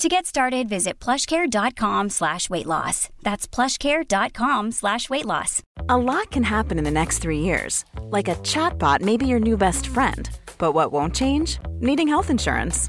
To get started, visit plushcare.com slash weight loss. That's plushcare.com slash weight loss. A lot can happen in the next three years. Like a chatbot may be your new best friend. But what won't change? Needing health insurance.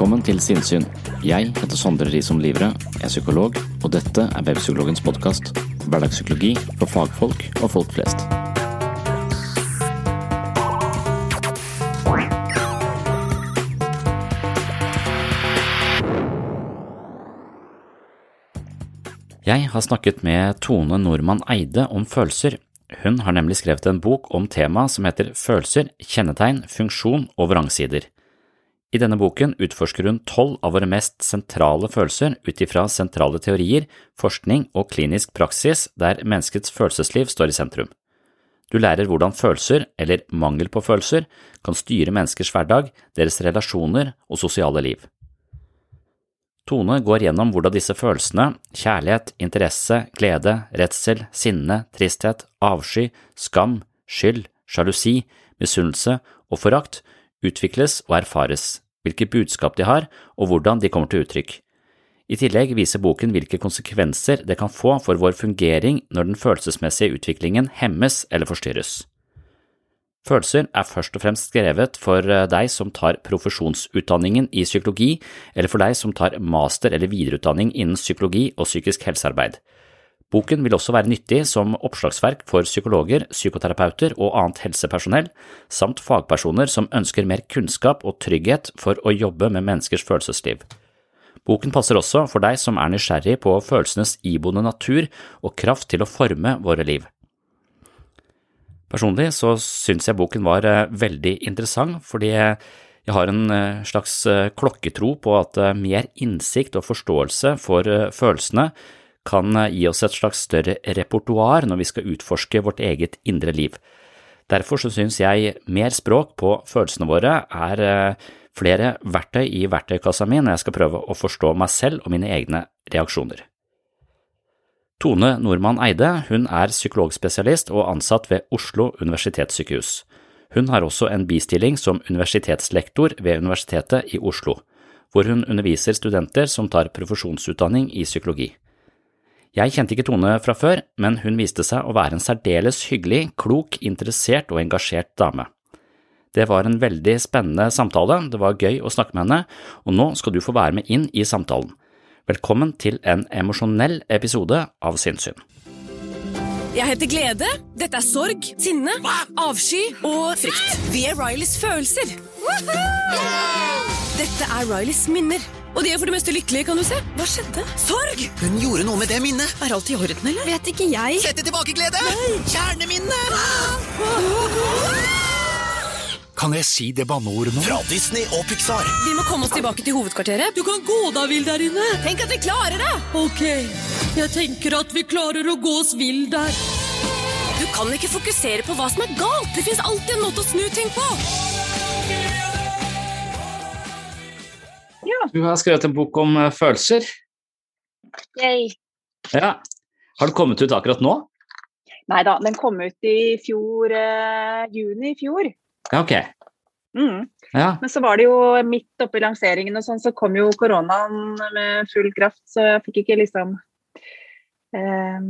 Velkommen til Sinnsyn. Jeg heter Sondre Risom Livre, er psykolog, og dette er Webpsykologens podkast. Hverdagspsykologi for fagfolk og folk flest. Jeg har snakket med Tone Normann Eide om følelser. Hun har nemlig skrevet en bok om temaet som heter Følelser, kjennetegn, funksjon og vrangsider. I denne boken utforsker hun tolv av våre mest sentrale følelser ut ifra sentrale teorier, forskning og klinisk praksis der menneskets følelsesliv står i sentrum. Du lærer hvordan følelser, eller mangel på følelser, kan styre menneskers hverdag, deres relasjoner og sosiale liv. Tone går gjennom hvordan disse følelsene, kjærlighet, interesse, glede, redsel, sinne, tristhet, avsky, skam, skyld, sjalusi, misunnelse og forakt, utvikles og erfares, hvilke budskap de har og hvordan de kommer til uttrykk. I tillegg viser boken hvilke konsekvenser det kan få for vår fungering når den følelsesmessige utviklingen hemmes eller forstyrres. Følelser er først og fremst skrevet for deg som tar profesjonsutdanningen i psykologi, eller for deg som tar master- eller videreutdanning innen psykologi og psykisk helsearbeid. Boken vil også være nyttig som oppslagsverk for psykologer, psykoterapeuter og annet helsepersonell, samt fagpersoner som ønsker mer kunnskap og trygghet for å jobbe med menneskers følelsesliv. Boken passer også for deg som er nysgjerrig på følelsenes iboende natur og kraft til å forme våre liv. Personlig så syns jeg boken var veldig interessant, fordi jeg har en slags klokketro på at mer innsikt og forståelse for følelsene kan gi oss et slags større repertoar når vi skal utforske vårt eget indre liv. Derfor så synes jeg mer språk på følelsene våre er flere verktøy i verktøykassa mi når jeg skal prøve å forstå meg selv og mine egne reaksjoner. Tone Normann Eide hun er psykologspesialist og ansatt ved Oslo universitetssykehus. Hun har også en bistilling som universitetslektor ved Universitetet i Oslo, hvor hun underviser studenter som tar profesjonsutdanning i psykologi. Jeg kjente ikke Tone fra før, men hun viste seg å være en særdeles hyggelig, klok, interessert og engasjert dame. Det var en veldig spennende samtale, det var gøy å snakke med henne, og nå skal du få være med inn i samtalen. Velkommen til en emosjonell episode av Sinnssyn. Jeg heter Glede, dette er sorg, sinne, avsky og frykt. Vi er Rileys følelser. Dette er Rileys minner. Og de er for det meste lykkelige, kan du se. Hva skjedde? Sorg! Hun gjorde noe med det minnet. Er alt i orden, eller? Vet ikke jeg. Sett det tilbake, Glede! Kjerneminne! Kan jeg si det banneordet nå? Fra Disney og Pixar. Vi må komme oss tilbake til hovedkvarteret. Du kan gå deg vill der inne. Tenk at vi klarer det! Ok, jeg tenker at vi klarer å gå oss vill der. Du kan ikke fokusere på hva som er galt. Det fins alltid en måte å snu ting på. Du har skrevet en bok om følelser. Yay. Ja. Har den kommet ut akkurat nå? Nei da, den kom ut i fjor, eh, juni i fjor. Ja, ok. Mm. Ja. Men så var det jo midt oppi lanseringen og sånn, så kom jo koronaen med full kraft, så jeg fikk ikke liksom um,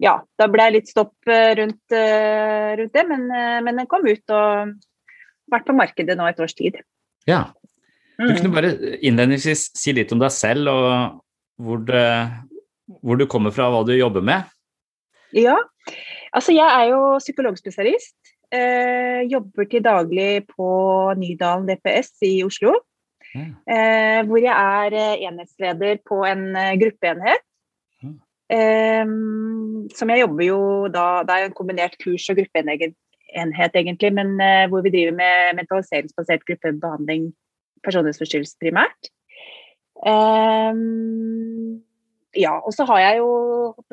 Ja, da ble det litt stopp eh, rundt, uh, rundt det, men, uh, men den kom ut og vært på markedet nå et års tid. ja. Du Mm. kunne bare innledningsvis si litt om deg selv og hvor, det, hvor du kommer fra, hva du jobber med. Ja, altså jeg er jo psykologspesialist. Eh, jobber til daglig på Nydalen DPS i Oslo. Mm. Eh, hvor jeg er eh, enhetsleder på en eh, gruppeenhet. Mm. Eh, som jeg jobber jo da Det er en kombinert kurs- og gruppeenhet, egentlig, men eh, hvor vi driver med mentaliseringsbasert gruppebehandling, personlighetsforstyrrelse primært. Um, ja, og så har jeg jo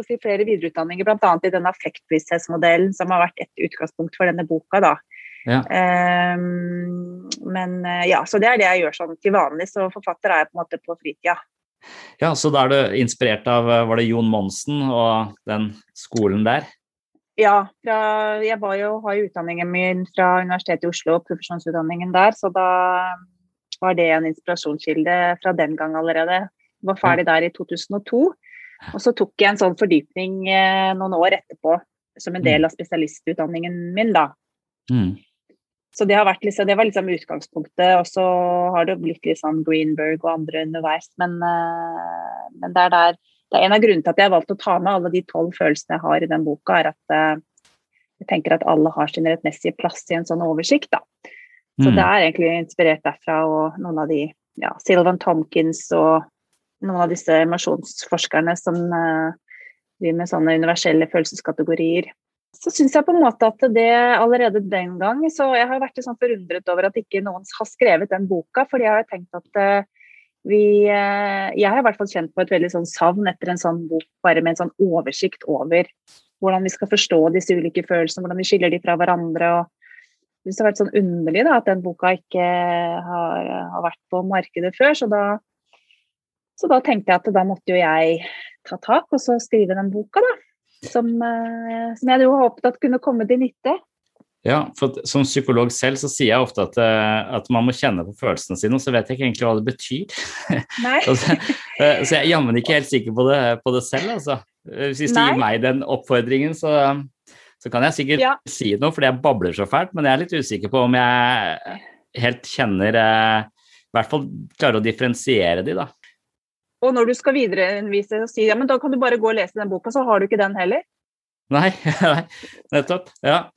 si, flere videreutdanninger, bl.a. i den affektbevissthetsmodellen som har vært et utgangspunkt for denne boka. da. Ja. Um, men eh, ja, så det er det jeg gjør sånn til vanlig, så forfatter er jeg på en måte på fritida. Ja, så da er du inspirert av Var det Jon Monsen og den skolen der? Ja, fra, jeg var jo, har jo utdanningen min fra Universitetet i Oslo, profesjonsutdanningen der, så da var det en inspirasjonskilde fra den gang allerede. Var ferdig der i 2002. Og så tok jeg en sånn fordypning eh, noen år etterpå som en del av spesialistutdanningen min, da. Mm. Så det, har vært liksom, det var liksom utgangspunktet, og så har det blitt litt sånn Greenberg og andre underveis. Men, eh, men det, er der, det er en av grunnene til at jeg har valgt å ta med alle de tolv følelsene jeg har i den boka, er at eh, jeg tenker at alle har sin rettmessige plass i en sånn oversikt. da. Så Mm. det er egentlig inspirert derfra og noen av de ja, Sylvan Tomkins og noen av disse emosjonsforskerne som uh, driver med sånne universelle følelseskategorier. Så syns jeg på en måte at det allerede den gang Så jeg har vært sånn forundret over at ikke noen har skrevet den boka, fordi jeg har tenkt at uh, vi eh, Jeg har i hvert fall kjent på et veldig sånn savn etter en sånn bok bare med en sånn oversikt over hvordan vi skal forstå disse ulike følelsene, hvordan vi skiller de fra hverandre. og jeg synes det har vært sånn underlig da, at den boka ikke har, har vært på markedet før. Så da, så da tenkte jeg at da måtte jo jeg ta tak og så skrive den boka, da. Som, eh, som jeg jo håpet at kunne komme til nytte. Ja, for som psykolog selv så sier jeg ofte at, eh, at man må kjenne på følelsene sine, og så vet jeg ikke egentlig hva det betyr. Nei. Eh, så jeg er jammen ikke helt sikker på det, på det selv, altså. Hvis du Nei. gir meg den oppfordringen, så, så kan jeg sikkert Ja. si noe, fordi jeg babler så fælt, men jeg er litt usikker på om jeg helt kjenner eh, I hvert fall klarer å differensiere de, da. Og når du skal videreundervise og si ja, men da kan du bare gå og lese den boka, så har du ikke den heller. Nei, nei, nettopp. Ja.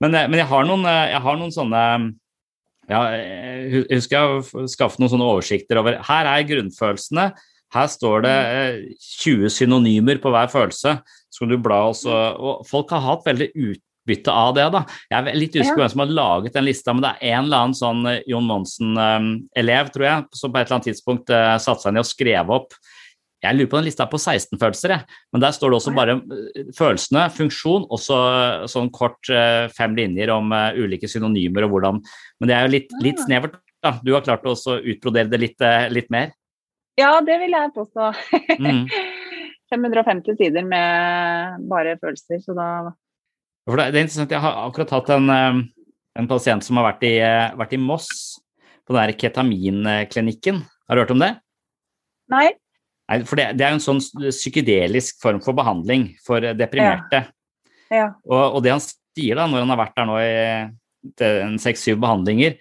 Men, eh, men jeg, har noen, eh, jeg har noen sånne ja, Jeg husker jeg har skaffet noen sånne oversikter over Her er grunnfølelsene. Her står det eh, 20 synonymer på hver følelse. Så du bla også, og Folk har hatt veldig utbytte av det. da. Jeg er litt usikker på hvem som har laget den lista, men det er en eller annen sånn eh, Jon Monsen-elev, tror jeg, som på et eller annet tidspunkt uh, satte seg ned og skrev opp jeg lurer på den lista på 16 følelser, jeg. men der står det også bare eh, følelsene, funksjon, og så sånn kort eh, fem linjer om eh, ulike synonymer og hvordan Men det er jo litt, litt snevert. da. Du har klart å utbrodere det litt, eh, litt mer. Ja, det vil jeg påstå. Mm. 550 sider med bare følelser, så da For det, er interessant, Jeg har akkurat hatt en, eh, en pasient som har vært i, eh, vært i Moss, på den der ketaminklinikken. Har du hørt om det? Nei. Nei, for det, det er jo en sånn psykedelisk form for behandling for eh, deprimerte. Ja. Og, og det han sier da, når han har vært der nå i seks-syv behandlinger,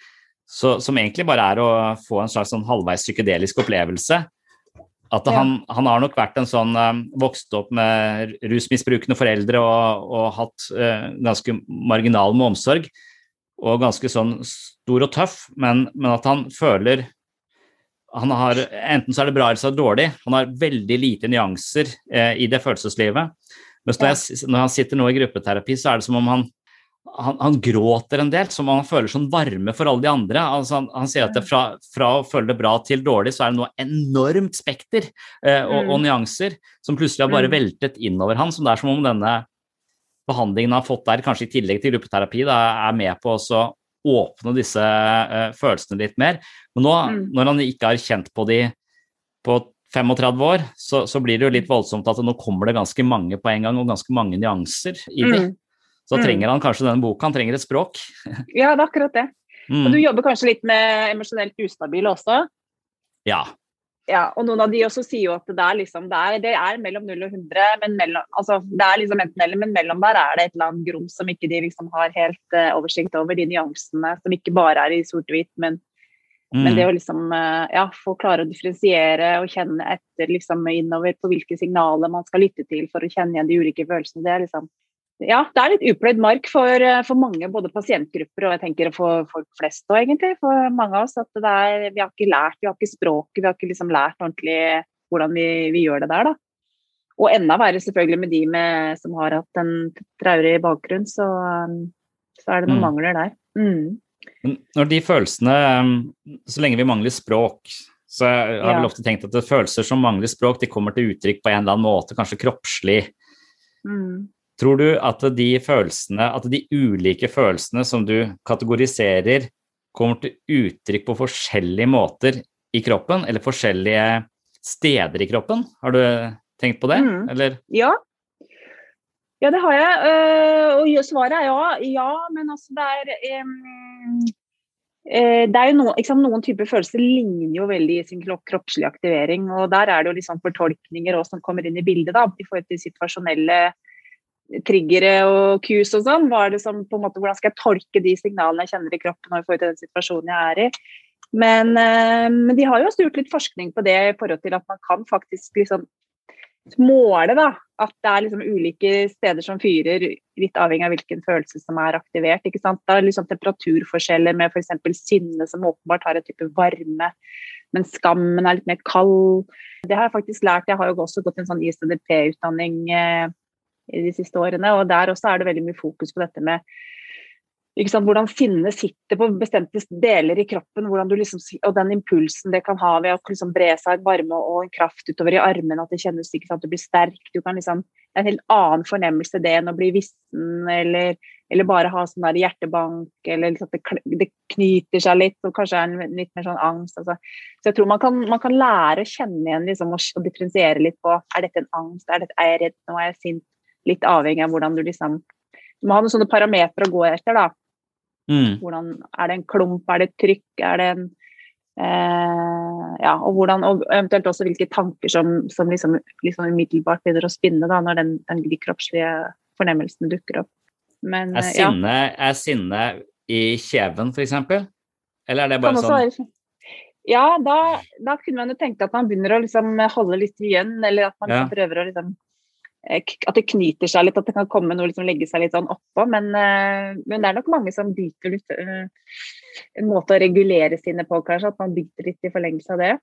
så, som egentlig bare er å få en slags sånn halvveis psykedelisk opplevelse, at Ja. han, han har nok vært en sånn um, vokst opp med rusmisbrukende foreldre og, og hatt eh, ganske marginal med omsorg, og ganske sånn stor og tøff, men, men at han føler han har, Enten så er det bra eller så er det dårlig. Han har veldig lite nyanser eh, i det følelseslivet. Mens når, jeg, når han sitter nå i gruppeterapi, så er det som om han, han, han gråter en del, som om han føler sånn varme for alle de andre. Altså han, han sier at det fra, fra å føle det bra til dårlig, så er det noe enormt spekter eh, og, Mm. og nyanser som plutselig har bare Mm. veltet innover han. Som det er som om denne behandlingen han har fått der, kanskje i tillegg til gruppeterapi, da, er med på å åpne disse eh, følelsene litt mer. Men nå, Mm. når han ikke har kjent på de på 35 år, så, så, blir det jo litt voldsomt at nå kommer det ganske mange på en gang, og ganske mange nyanser i det. Mm. Så mm. trenger han kanskje denne boka, han trenger et språk. ja, det er akkurat det. Mm. Og du jobber kanskje litt med emosjonelt ustabile også? Ja. ja. Og noen av de også sier jo at det er, liksom, det er, det er mellom 0 og 100, men mellom, altså, det er liksom enten eller, men mellom der er det et eller annet grums som ikke de liksom har helt uh, oversikt over, de nyansene som ikke bare er i sort-hvitt, men, mm. men, det å liksom uh, ja, få klare å differensiere og kjenne etter liksom innover på hvilke signaler man skal lytte til for å kjenne igjen de ulike følelsene, det er liksom ja, det er litt upløyd mark for, eh, for, mange, både pasientgrupper og jeg tenker for folk flest òg, egentlig. For mange av oss. At det er, vi har ikke lært, vi har ikke språket, vi har ikke liksom lært ordentlig hvordan vi, vi, gjør det der, da. Og enda verre selvfølgelig med de med, som har hatt en traurig bakgrunn, så, um, så, er det noen mm. mangler der. Mm. Når de følelsene um, Så lenge vi mangler språk, så har jeg ja. vel ofte tenkt at følelser som mangler språk, de kommer til uttrykk på en eller annen måte, kanskje kroppslig. Mm. Tror du at de følelsene, at de ulike følelsene som du kategoriserer, kommer til uttrykk på forskjellige måter i kroppen, eller forskjellige steder i kroppen? Har du tenkt på det, mm. eller? Ja. Ja, det har jeg. Eh, og svaret er ja. Ja, men altså det er um, det er jo noen, liksom, noen typer følelser ligner jo veldig i sin kroppslige aktivering. og Der er det jo liksom fortolkninger også som kommer inn i bildet. da, I forhold til situasjonelle triggere og kus og sånn. Var det som, på en måte, hvordan skal jeg tolke de signalene jeg kjenner i kroppen og i forhold til den situasjonen jeg er i? Men, eh, men, de har jo også gjort litt forskning på det i forhold til at man kan faktisk liksom måle da, at det er liksom ulike steder som fyrer, litt avhengig av hvilken følelse som er aktivert. ikke sant? Det er liksom temperaturforskjeller med f.eks. sinne, som åpenbart har en type varme, men skammen er litt mer kald. Det har jeg faktisk lært. Jeg har jo også gått en sånn ISDP-utdanning eh, i de siste årene. Og der også er det veldig mye fokus på dette med sant, hvordan sinnet sitter på bestemte deler i kroppen. Liksom, og den impulsen det kan ha ved å liksom bre seg et varme og en kraft utover i armene. At det kjennes ikke sant, du blir sterk. Du kan liksom, en helt annen fornemmelse det enn å bli vissen eller, eller bare ha sånn der hjertebank, eller liksom det, det, knyter seg litt og kanskje er en litt mer sånn angst. Altså. Så jeg tror man kan, man kan lære å kjenne igjen liksom, og, og differensiere litt på er dette en angst, er, dette, er jeg redd nå, er jeg sint, litt avhengig av hvordan du liksom Du må ha noen sånne parametere å gå etter, da. Mm. Hvordan, er det en klump, er det et trykk, er det en eh, Ja, og hvordan Og eventuelt også hvilke tanker som, som liksom, liksom, umiddelbart begynner å spinne da, når den, den, de kroppslige fornemmelsene dukker opp. Men, er, eh, sinne, ja. er sinne i kjeven, f.eks.? Eller er det bare sånn ja, da, da, kunne man jo tenke at man begynner å liksom holde litt igjen, eller at man ja. prøver å liksom at det knyter seg litt, at det kan komme noe liksom legge seg litt sånn oppå. Men, eh, men, det er nok mange som biter litt eh, En måte å regulere sine på, kanskje. At man biter litt i forlengelse av det.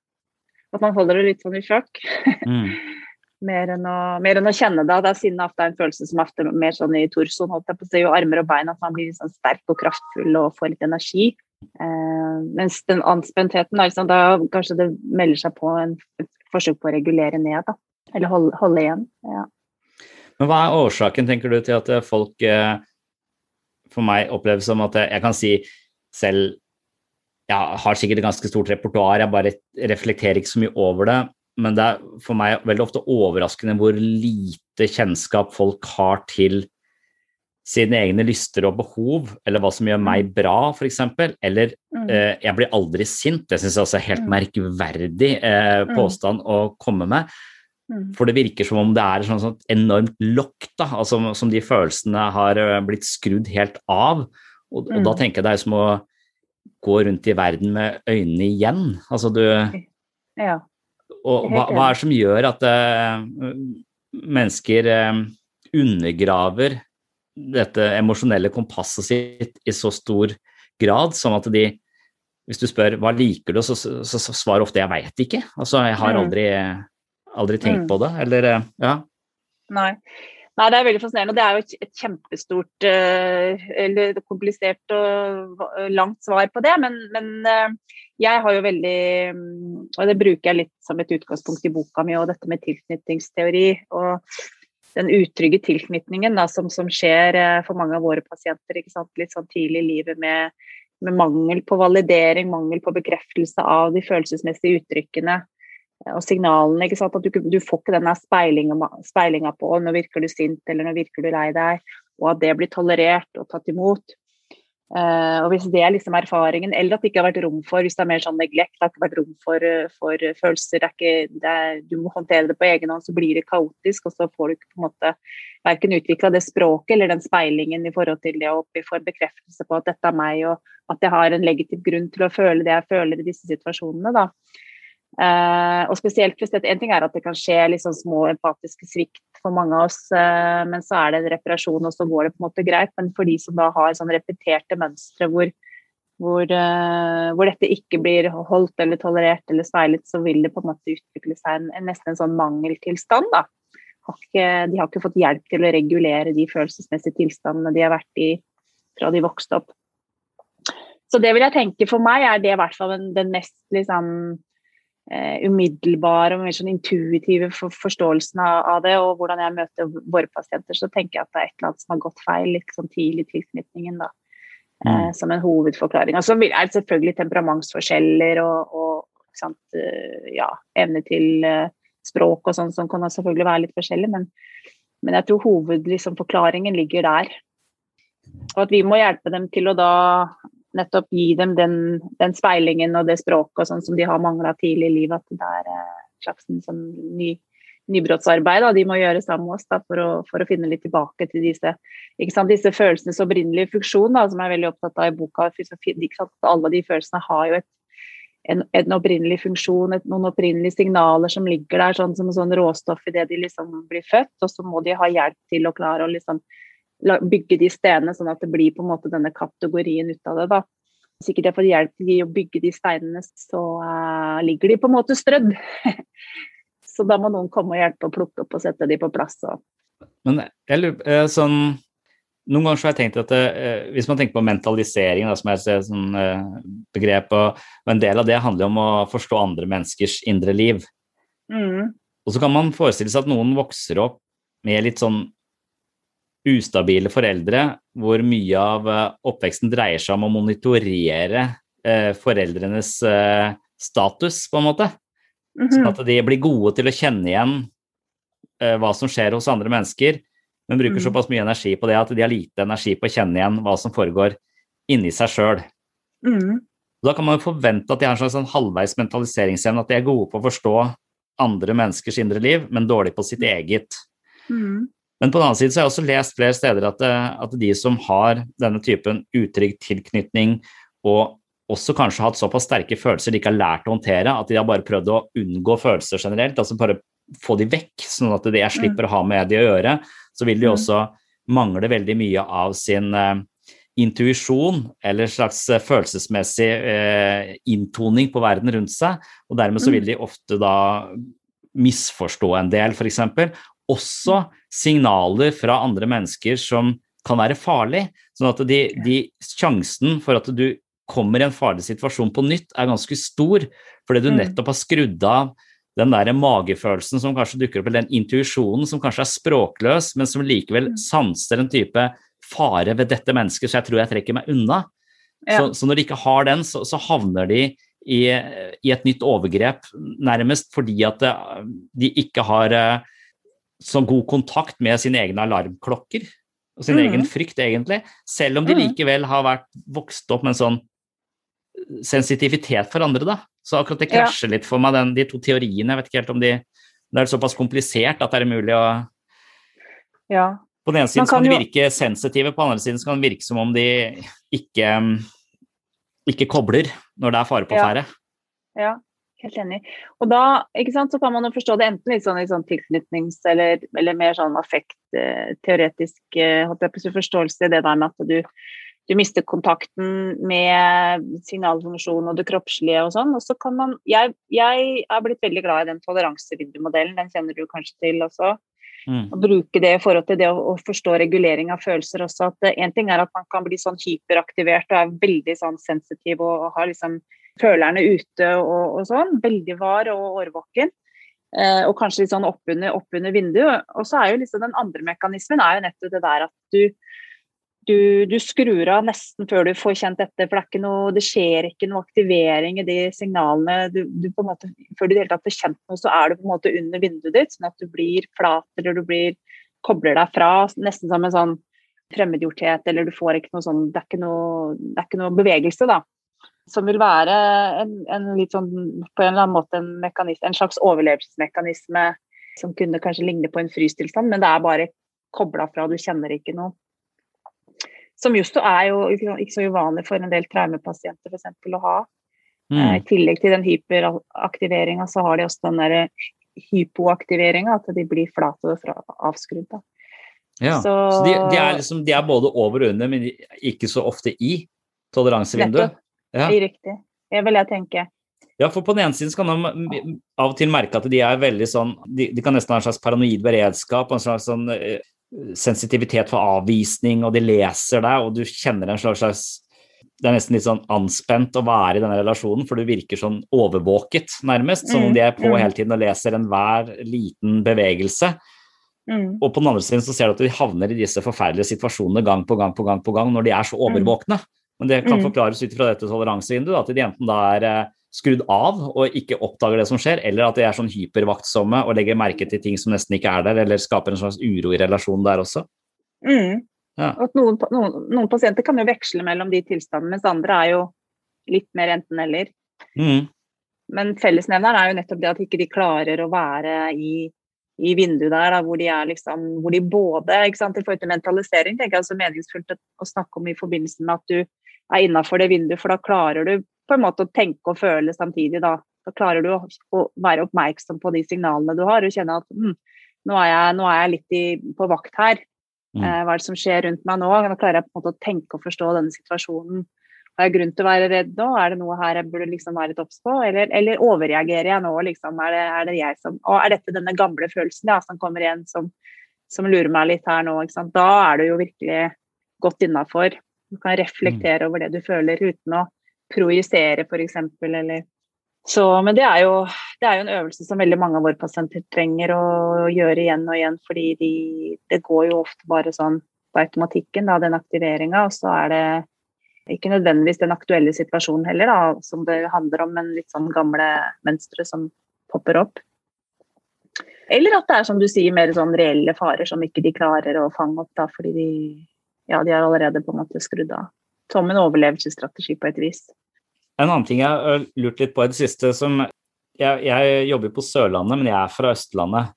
At man holder det litt sånn i sjakk. Mm. mer, mer, enn å, kjenne det. Det er sinnet ofte en følelse som er mer sånn i torsoen, holdt jeg på å si, og armer og bein. At man blir litt sånn sterk og kraftfull og får litt energi. Eh, mens den anspentheten, liksom, da kanskje det melder seg på en, forsøk på å regulere ned, da. Eller holde, holde igjen. Ja. Men hva er årsaken, tenker du, til at folk eh, for meg oppleves som at jeg kan si selv jeg har sikkert et ganske stort repertoar, jeg bare reflekterer ikke så mye over det. Men det er for meg veldig ofte overraskende hvor lite kjennskap folk har til sine egne lyster og behov, eller hva som gjør meg bra, f.eks. Eller mm. eh, jeg blir aldri sint. Det syns jeg også er helt mm. merkverdig eh, mm. påstand å komme med. Mm. For det virker som om det er sånn, sånn enormt lokk, da, altså, som de følelsene har eh, blitt skrudd helt av. Og, og da mm. tenker jeg det er som å gå rundt i verden med øynene igjen. Altså du ja. Og hva, hva, er det som gjør at uh, mennesker uh, undergraver dette emosjonelle kompasset sitt i så stor grad, sånn at de hvis du spør hva liker du, så, så, så, svarer ofte 'jeg veit ikke'. Altså, jeg har mm. Aldri tenkt mm. på det, eller eh, ja? Nei. Nei, det er veldig fascinerende. Det er jo et, kjempestort uh, eller komplisert og langt svar på det. Men, men jeg har jo veldig um, Og det bruker jeg litt som et utgangspunkt i boka mi, og dette med tilknytningsteori. Og den utrygge tilknytningen da, som, som, skjer for mange av våre pasienter litt sånn tidlig i livet med, med, mangel på validering, mangel på bekreftelse av de følelsesmessige uttrykkene. Og signalene. ikke sant, At du, du får ikke denne speilinga på nå virker du sint eller nå virker du lei deg, og at det blir tolerert og tatt imot. Uh, og Hvis det er liksom erfaringen, eller at det ikke har vært rom for hvis det er mer sånn neglekt, det har ikke vært rom for, for følelser, det er ikke, det er, du må håndtere det på egen hånd, så blir det kaotisk, og så får du ikke på en måte verken utvikla det språket eller den speilingen i forhold til det, og vi får bekreftelse på at dette er meg, og at jeg har en legitim grunn til å føle det jeg føler i disse situasjonene. da. Uh, og spesielt hvis dette, En ting er at det kan skje liksom små empatiske svikt for mange av oss, uh, men så er det en reparasjon, og så går det på en måte greit. Men for de som da har sånn repeterte mønstre hvor, hvor, uh, hvor, dette ikke blir holdt eller tolerert eller speilet, så vil det på en måte utvikle seg en, en nesten en sånn mangeltilstand. da. Har ikke, de har ikke fått hjelp til å regulere de følelsesmessige tilstandene de har vært i fra de vokste opp. Så det vil jeg tenke for meg er det i hvert fall den, den mest liksom umiddelbare og mer sånn intuitive for, forståelsen av, det. Og hvordan jeg møter våre pasienter, så tenker jeg at det er et eller annet som har gått feil sånn tidlig i tilknytningen. da, mm. Som en hovedforklaring. Og så er det selvfølgelig temperamentsforskjeller og, og sant, uh, ja, evne til språk og sånn som kan selvfølgelig være litt forskjellig, men, men jeg tror hovedforklaringen liksom, ligger der. Og at vi må hjelpe dem til å da nettopp gi dem den, den speilingen og det språket og sånn som de har mangla tidlig i livet. At det er eh, slags sånn ny, nybrottsarbeid da, de må gjøre sammen med oss da, for, å, for, å, finne litt tilbake til disse, disse følelsenes opprinnelige funksjon, da, som jeg er veldig opptatt av i boka. Alle de følelsene har jo et, en, en, opprinnelig funksjon, et, noen opprinnelige signaler som ligger der sånn som sånn råstoff idet de liksom blir født, og så må de ha hjelp til å klare å liksom bygge de stedene, sånn at det blir på en måte denne kategorien ut av det. da. Ikke de har hjelp til å bygge de steinene, så uh, ligger de på en måte strødd. så da må noen komme og hjelpe å plukke opp og sette de på plass. Og... Men jeg lurer, eh, sånn, Noen ganger så har jeg tenkt at uh, hvis man tenker på mentalisering, da, som er et sånn, uh, begrep, og, og, en del av det handler om å forstå andre menneskers indre liv. Mm. Og så kan man forestille seg at noen vokser opp med litt sånn ustabile foreldre, hvor mye av eh, oppveksten dreier seg om å monitorere eh, foreldrenes eh, status, på en måte. Mm -hmm. Sånn at de blir gode til å kjenne igjen hva som skjer hos andre mennesker, men bruker mm. såpass mye energi på det at de har lite energi på å kjenne igjen hva som foregår inni seg sjøl. Mm. Da kan man jo forvente at de har en slags sånn halvveis mentaliseringsevne, at de er gode på å forstå andre menneskers indre liv, men dårlig på sitt eget. Mm. Men på den annen side så har jeg også lest flere steder at, eh, at de som har denne typen utrygg tilknytning, og også kanskje hatt såpass sterke følelser de ikke har lært å håndtere, at de har bare prøvd å unngå følelser generelt, altså bare få de vekk, sånn at jeg slipper å ha med de å gjøre, så vil de mm. også mangle veldig mye av sin uh, intuisjon eller slags uh, følelsesmessig uh, inntoning på verden rundt seg, og dermed så vil mm. de ofte da misforstå en del, f.eks., også signaler fra andre mennesker som kan være farlig. Sånn at de, de, sjansen for at du kommer i en farlig situasjon på nytt, er ganske stor, fordi du mm. nettopp har skrudd av den der magefølelsen som kanskje dukker opp, eller den intuisjonen som kanskje er språkløs, men som likevel mm. sanser en type fare ved dette mennesket, så jeg tror jeg trekker meg unna. Ja. Så, så, når de ikke har den, så, så havner de i, i, et nytt overgrep, nærmest fordi at de ikke har uh, så god kontakt med sine egne alarmklokker og sin mm. egen frykt, egentlig. Selv om de mm. likevel har vært vokst opp med en sånn sensitivitet for andre, da. Så akkurat det krasjer ja. litt for meg, den, de to teoriene. Jeg vet ikke helt om de Det er såpass komplisert at det er mulig å ja. På den ene siden kan, kan de virke sensitive, på den andre siden kan det virke som om de ikke, ikke kobler når det er fare på ferde. Ja. ja. Helt enig. Og da sant, så kan man jo forstå det enten litt sånn, sånn tilknytnings- eller, eller, mer sånn affekt-teoretisk eh, forståelse i det der med at du, du mister kontakten med signalfunksjon og det kroppslige og sånn. Og så kan man jeg, jeg er blitt veldig glad i den toleransevindu-modellen, den kjenner du kanskje til også. Mm. Å bruke det i forhold til det å, å forstå regulering av følelser også. At en ting er at man kan bli sånn hyperaktivert og er veldig sånn sensitiv og, og har liksom følerne ute og, og sånn. Veldig var og årvåken. Eh, og kanskje litt sånn oppunder opp vinduet. Og så er jo liksom den andre mekanismen er jo nettopp det der at du du, du, skrur av nesten før du får kjent dette, for det, er ikke noe, det skjer ikke noe aktivering i de signalene. Du, du på en måte, før du i det hele tatt får kjent noe, så er du på en måte under vinduet ditt, sånn at du blir flat eller du blir, kobler deg fra, nesten som en sånn fremmedgjorthet, eller du får ikke noe sånn Det er ikke noe, det er ikke noe bevegelse, da. Som vil være en, en, litt sånn på en eller annen måte en, en slags overlevelsesmekanisme som kunne kanskje ligne på en frystilstand, men det er bare kobla fra, du kjenner ikke noe. Som justo er jo ikke så uvanlig for en del traumepasienter f.eks. å ha. Mm. Eh, I tillegg til den hyperaktiveringa, så har de også den derre hypoaktiveringa, at de blir flate og avskrudd. Ja, så, så de, de, er liksom, de, er både over og under, men ikke så ofte i toleransevinduet? Ja. Riktig. Det vil jeg tenke. Ja, for på den ene siden kan man av og til merke at de er veldig sånn De, de kan nesten ha en slags paranoid beredskap, en slags sånn uh, sensitivitet for avvisning, og de leser deg, og du kjenner en slags det er nesten litt sånn anspent å være i denne relasjonen, for du virker sånn overvåket, nærmest. Som om de er på mm. hele tiden og leser enhver liten bevegelse. Mm. Og på den andre siden så ser du at de havner i disse forferdelige situasjonene gang på gang på gang på gang når de er så overvåkne. Men det kan mm. forklares ut fra dette toleransevinduet, at de enten da er eh, skrudd av og ikke oppdager det som skjer, eller at de er sånn hypervaktsomme og legger merke til ting som nesten ikke er der, eller skaper en slags uro i relasjonen der også. Mm. Ja. Noen, noen, noen, pasienter kan jo veksle mellom de tilstandene, mens andre er jo litt mer enten-eller. Mm. Men fellesnevneren er jo nettopp det at ikke de klarer å være i, i vinduet der, da, hvor, de er liksom, hvor de både ikke sant, I forhold til mentalisering tenker jeg også meningsfullt å snakke om i forbindelse med at du er innafor det vinduet, for da klarer du på en måte å tenke og føle samtidig. Da, da klarer du å, å, være oppmerksom på de signalene du har, og kjenne at mm, nå, er jeg, nå, er jeg, litt i, på vakt her. Mm. Eh, hva er det som skjer rundt meg nå? Da klarer jeg på en måte å tenke og forstå denne situasjonen. Har jeg grunn til å være redd nå? Er det noe her jeg burde liksom være litt obs på? Eller, eller, overreagerer jeg nå? Liksom? Er, det, er, det, jeg som Og er dette denne gamle følelsen ja, som kommer igjen, som, som lurer meg litt her nå? Da er du jo virkelig godt innafor. Du kan reflektere over det du føler uten å projisere, f.eks. Eller så, men det er, jo, det er, jo, en øvelse som veldig mange av våre pasienter trenger å gjøre igjen og igjen, fordi de, det går jo ofte bare sånn på automatikken, da, den aktiveringa. Og så er det ikke nødvendigvis den aktuelle situasjonen heller, da, som det handler om, men litt sånn gamle mønstre som popper opp. Eller at det er som du sier, mer sånn reelle farer som ikke de klarer å fange opp, da, fordi de, ja, de har allerede på en måte skrudd av som en overlevelsesstrategi på et vis. En annen ting jeg har lurt litt på i det siste, som jeg, jeg jobber på Sørlandet, men jeg er fra Østlandet.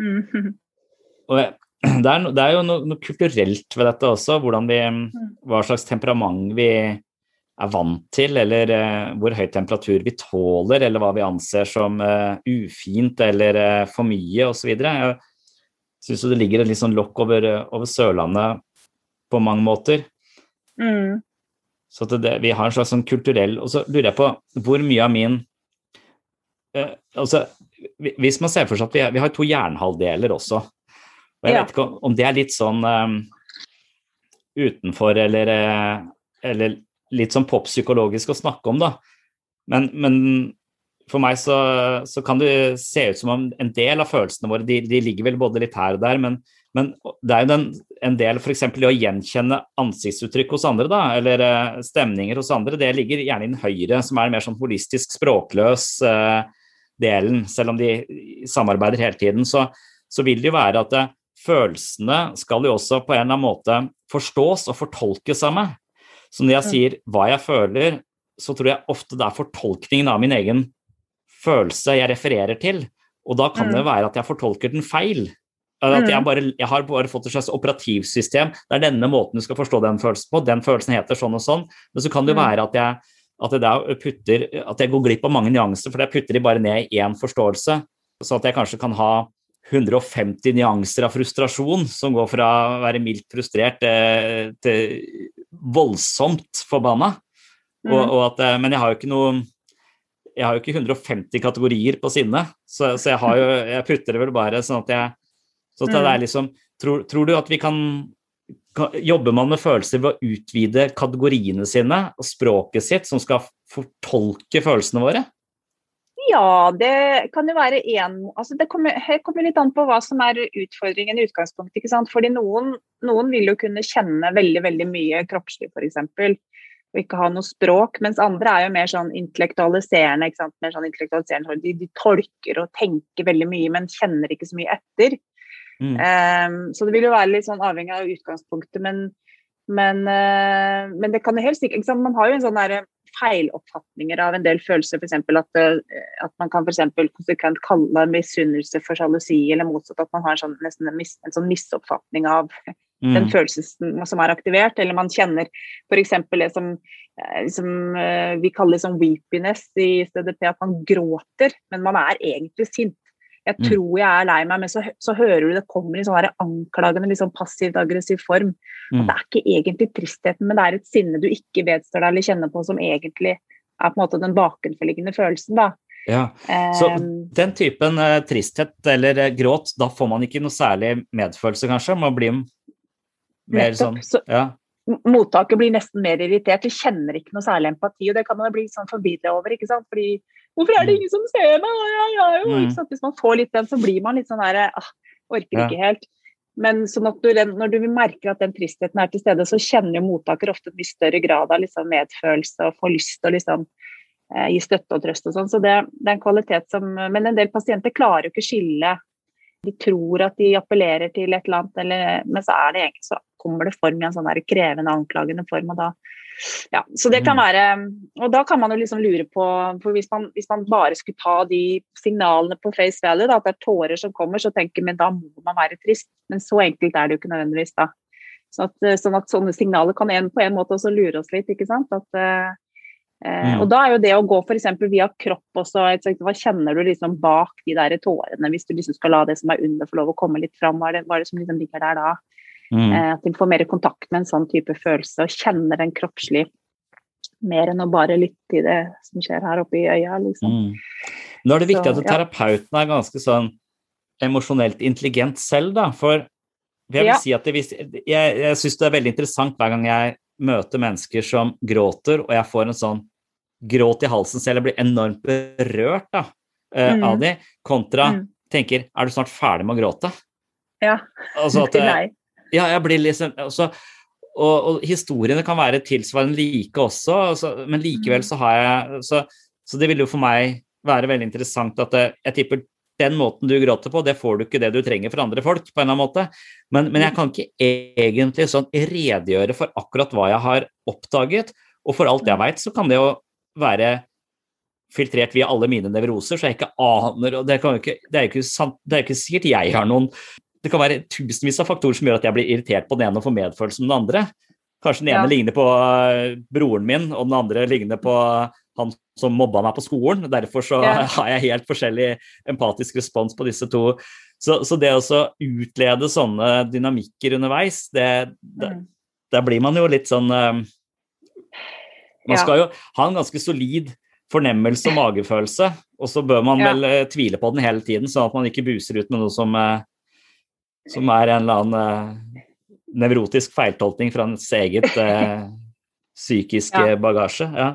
Mm. Og jeg, det, er, det er, jo noe, noe, kulturelt ved dette også, vi, mm. hva slags temperament vi er vant til, eller eh, hvor høy temperatur vi tåler, eller hva vi anser som eh, ufint eller eh, for mye osv. Jeg syns det ligger et litt sånn lokk over, over Sørlandet på mange måter. Mm. Så det, vi har en slags sånn kulturell Og så lurer jeg på hvor mye av min eh, altså, Hvis man ser for seg at vi, vi har to jernhalvdeler også, og jeg ja. vet ikke om, om, det er litt sånn um, utenfor eller, eh, eller litt sånn poppsykologisk å snakke om, da. Men, men for meg så, så, kan det se ut som om en del av følelsene våre de, de ligger vel både litt her og der, men, men det er jo den, en del f.eks. i å gjenkjenne ansiktsuttrykk hos andre, da, eller uh, stemninger hos andre. Det ligger gjerne i den høyre, som er mer sånn holistisk språkløs uh, delen. Selv om de samarbeider hele tiden, så, så vil det jo være at uh, følelsene skal jo også på en eller annen måte forstås og fortolkes av meg. Så når jeg sier hva jeg føler, så tror jeg ofte det er fortolkningen av min egen følelse jeg refererer til. Og da kan det være at jeg fortolker den feil. At jeg, mm. bare, jeg, har bare fått et slags operativsystem. Det er denne måten du skal forstå den følelsen på. Den følelsen heter sånn og sånn. Men så kan det mm. være at jeg, at jeg, putter, at jeg går glipp av mange nyanser, for jeg putter de bare ned i én forståelse. Så at jeg kanskje kan ha 150 nyanser av frustrasjon, som går fra å være mildt frustrert til, til voldsomt forbanna. Mm. Og, og at, men jeg har jo ikke noe jeg har jo ikke 150 kategorier på sinne, så, så jeg, jo, jeg putter det vel bare sånn at jeg så det er mm. liksom, tror, tror, du at vi kan, kan Jobber man med følelser ved å utvide kategoriene sine og språket sitt, som skal fortolke følelsene våre? Ja, det kan jo være én altså Det kommer, kommer, litt an på hva som er utfordringen i utgangspunktet. ikke sant? Fordi noen, noen vil jo kunne kjenne veldig veldig mye kroppslig, f.eks. Og ikke ha noe språk. Mens andre er jo mer sånn intellektualiserende. ikke sant? Mer sånn intellektualiserende. De, de tolker og tenker veldig mye, men kjenner ikke så mye etter. Mm. Um, så det vil jo være litt sånn avhengig av utgangspunktet. Men, men, uh, men det kan jo helt sikkert Man har jo en sånn derre feiloppfatninger av en del følelser. F.eks. At, eh, at man kan for konsekvent kalle misunnelse for sjalusi, eller motsatt. At man har en sånn, nesten en, mis, en sånn misoppfatning av mm. den følelsen som er aktivert. Eller man kjenner f.eks. det som, eh, som, eh, vi kaller som weepiness i STDP, at man gråter, men man er egentlig sint. Jeg mm. tror jeg er lei meg, men så, så hører du det kommer i sånn anklagende, liksom passivt aggressiv form. Mm. det er ikke egentlig tristheten, men det er et sinne du ikke vedstår deg eller kjenner på, som egentlig er på en måte den bakenforliggende følelsen. da. Ja, Så um, den typen eh, tristhet eller eh, gråt, da får man ikke noe særlig medfølelse, kanskje? Man blir mer sånn ja. Mottaket blir nesten mer irritert, de kjenner ikke noe særlig empati. og Det kan man bli sånn forvirra over. ikke sant? Fordi Hvorfor er det mm. ingen som ser meg? Ja, ja, mm. Hvis man får litt den, så blir man litt sånn der ah, Orker ikke helt. Men sånn at du, når du merker at den tristheten er til stede, så kjenner jo mottaker ofte en mye større grad av liksom medfølelse og får lyst til å liksom, eh, gi støtte og trøst og sånn. Så det, det, er en kvalitet som Men en del pasienter klarer jo ikke skille. De tror at de appellerer til et eller annet, eller, men så er det egentlig så kommer det form i en sånn der krevende, anklagende form. og da ja, så det kan mm. være Og da kan man jo liksom lure på for hvis man, hvis man bare skulle ta de signalene på face value, da, at det er tårer som kommer, så tenker man da må man være trist. Men så enkelt er det jo ikke nødvendigvis, da. Så at, sånn at sånne signaler kan en, på en måte også lure oss litt, ikke sant. At, eh, mm. Og da er jo det å gå f.eks. via kropp også, hva kjenner du liksom bak de der tårene, hvis du liksom skal la det som er under få lov å komme litt fram, hva er det, hva er det som liksom ligger der da? Mm. Eh, at de får mer kontakt med en sånn type følelse og kjenner den kroppslig mer enn å bare lytte til det som skjer her oppe i øya. Liksom. Mm. Nå er det viktig Så, at terapeuten er ganske sånn emosjonelt intelligent selv, da. For jeg vil ja. si at det, jeg, jeg syns det er veldig interessant hver gang jeg møter mennesker som gråter, og jeg får en sånn gråt i halsen selv, jeg blir enormt berørt da, uh, mm. av de, kontra mm. tenker Er du snart ferdig med å gråte? Ja. Altså at, Nei. Ja, jeg blir liksom også, og, og, historiene kan være tilsvarende like også, altså, men likevel så har jeg så, så, det vil jo for meg være veldig interessant at det, jeg tipper den måten du gråter på, det får du ikke det du trenger for andre folk, på en eller annen måte. Men, men jeg kan ikke egentlig sånn redegjøre for akkurat hva jeg har oppdaget. Og for alt jeg veit, så kan det jo være filtrert via alle mine nevroser, så jeg ikke aner og Det, ikke, det er jo ikke, det er ikke sikkert jeg har noen det kan være tusenvis av faktorer som gjør at jeg blir irritert på den ene og får medfølelse med den andre. Kanskje den ene ja. ligner på eh, broren min, og den andre ligner på han som mobba meg på skolen. Derfor så ja. har jeg helt forskjellig empatisk respons på disse to. Så, så det å utlede sånne dynamikker underveis, det, det, mm. der blir man jo litt sånn uh, Man skal jo ha en ganske solid fornemmelse og magefølelse, og så bør man vel uh, tvile på den hele tiden, sånn at man ikke buser ut med noe som uh, som er en eller annen uh, nevrotisk feiltolkning fra ens eget uh, psykiske ja. bagasje. Ja.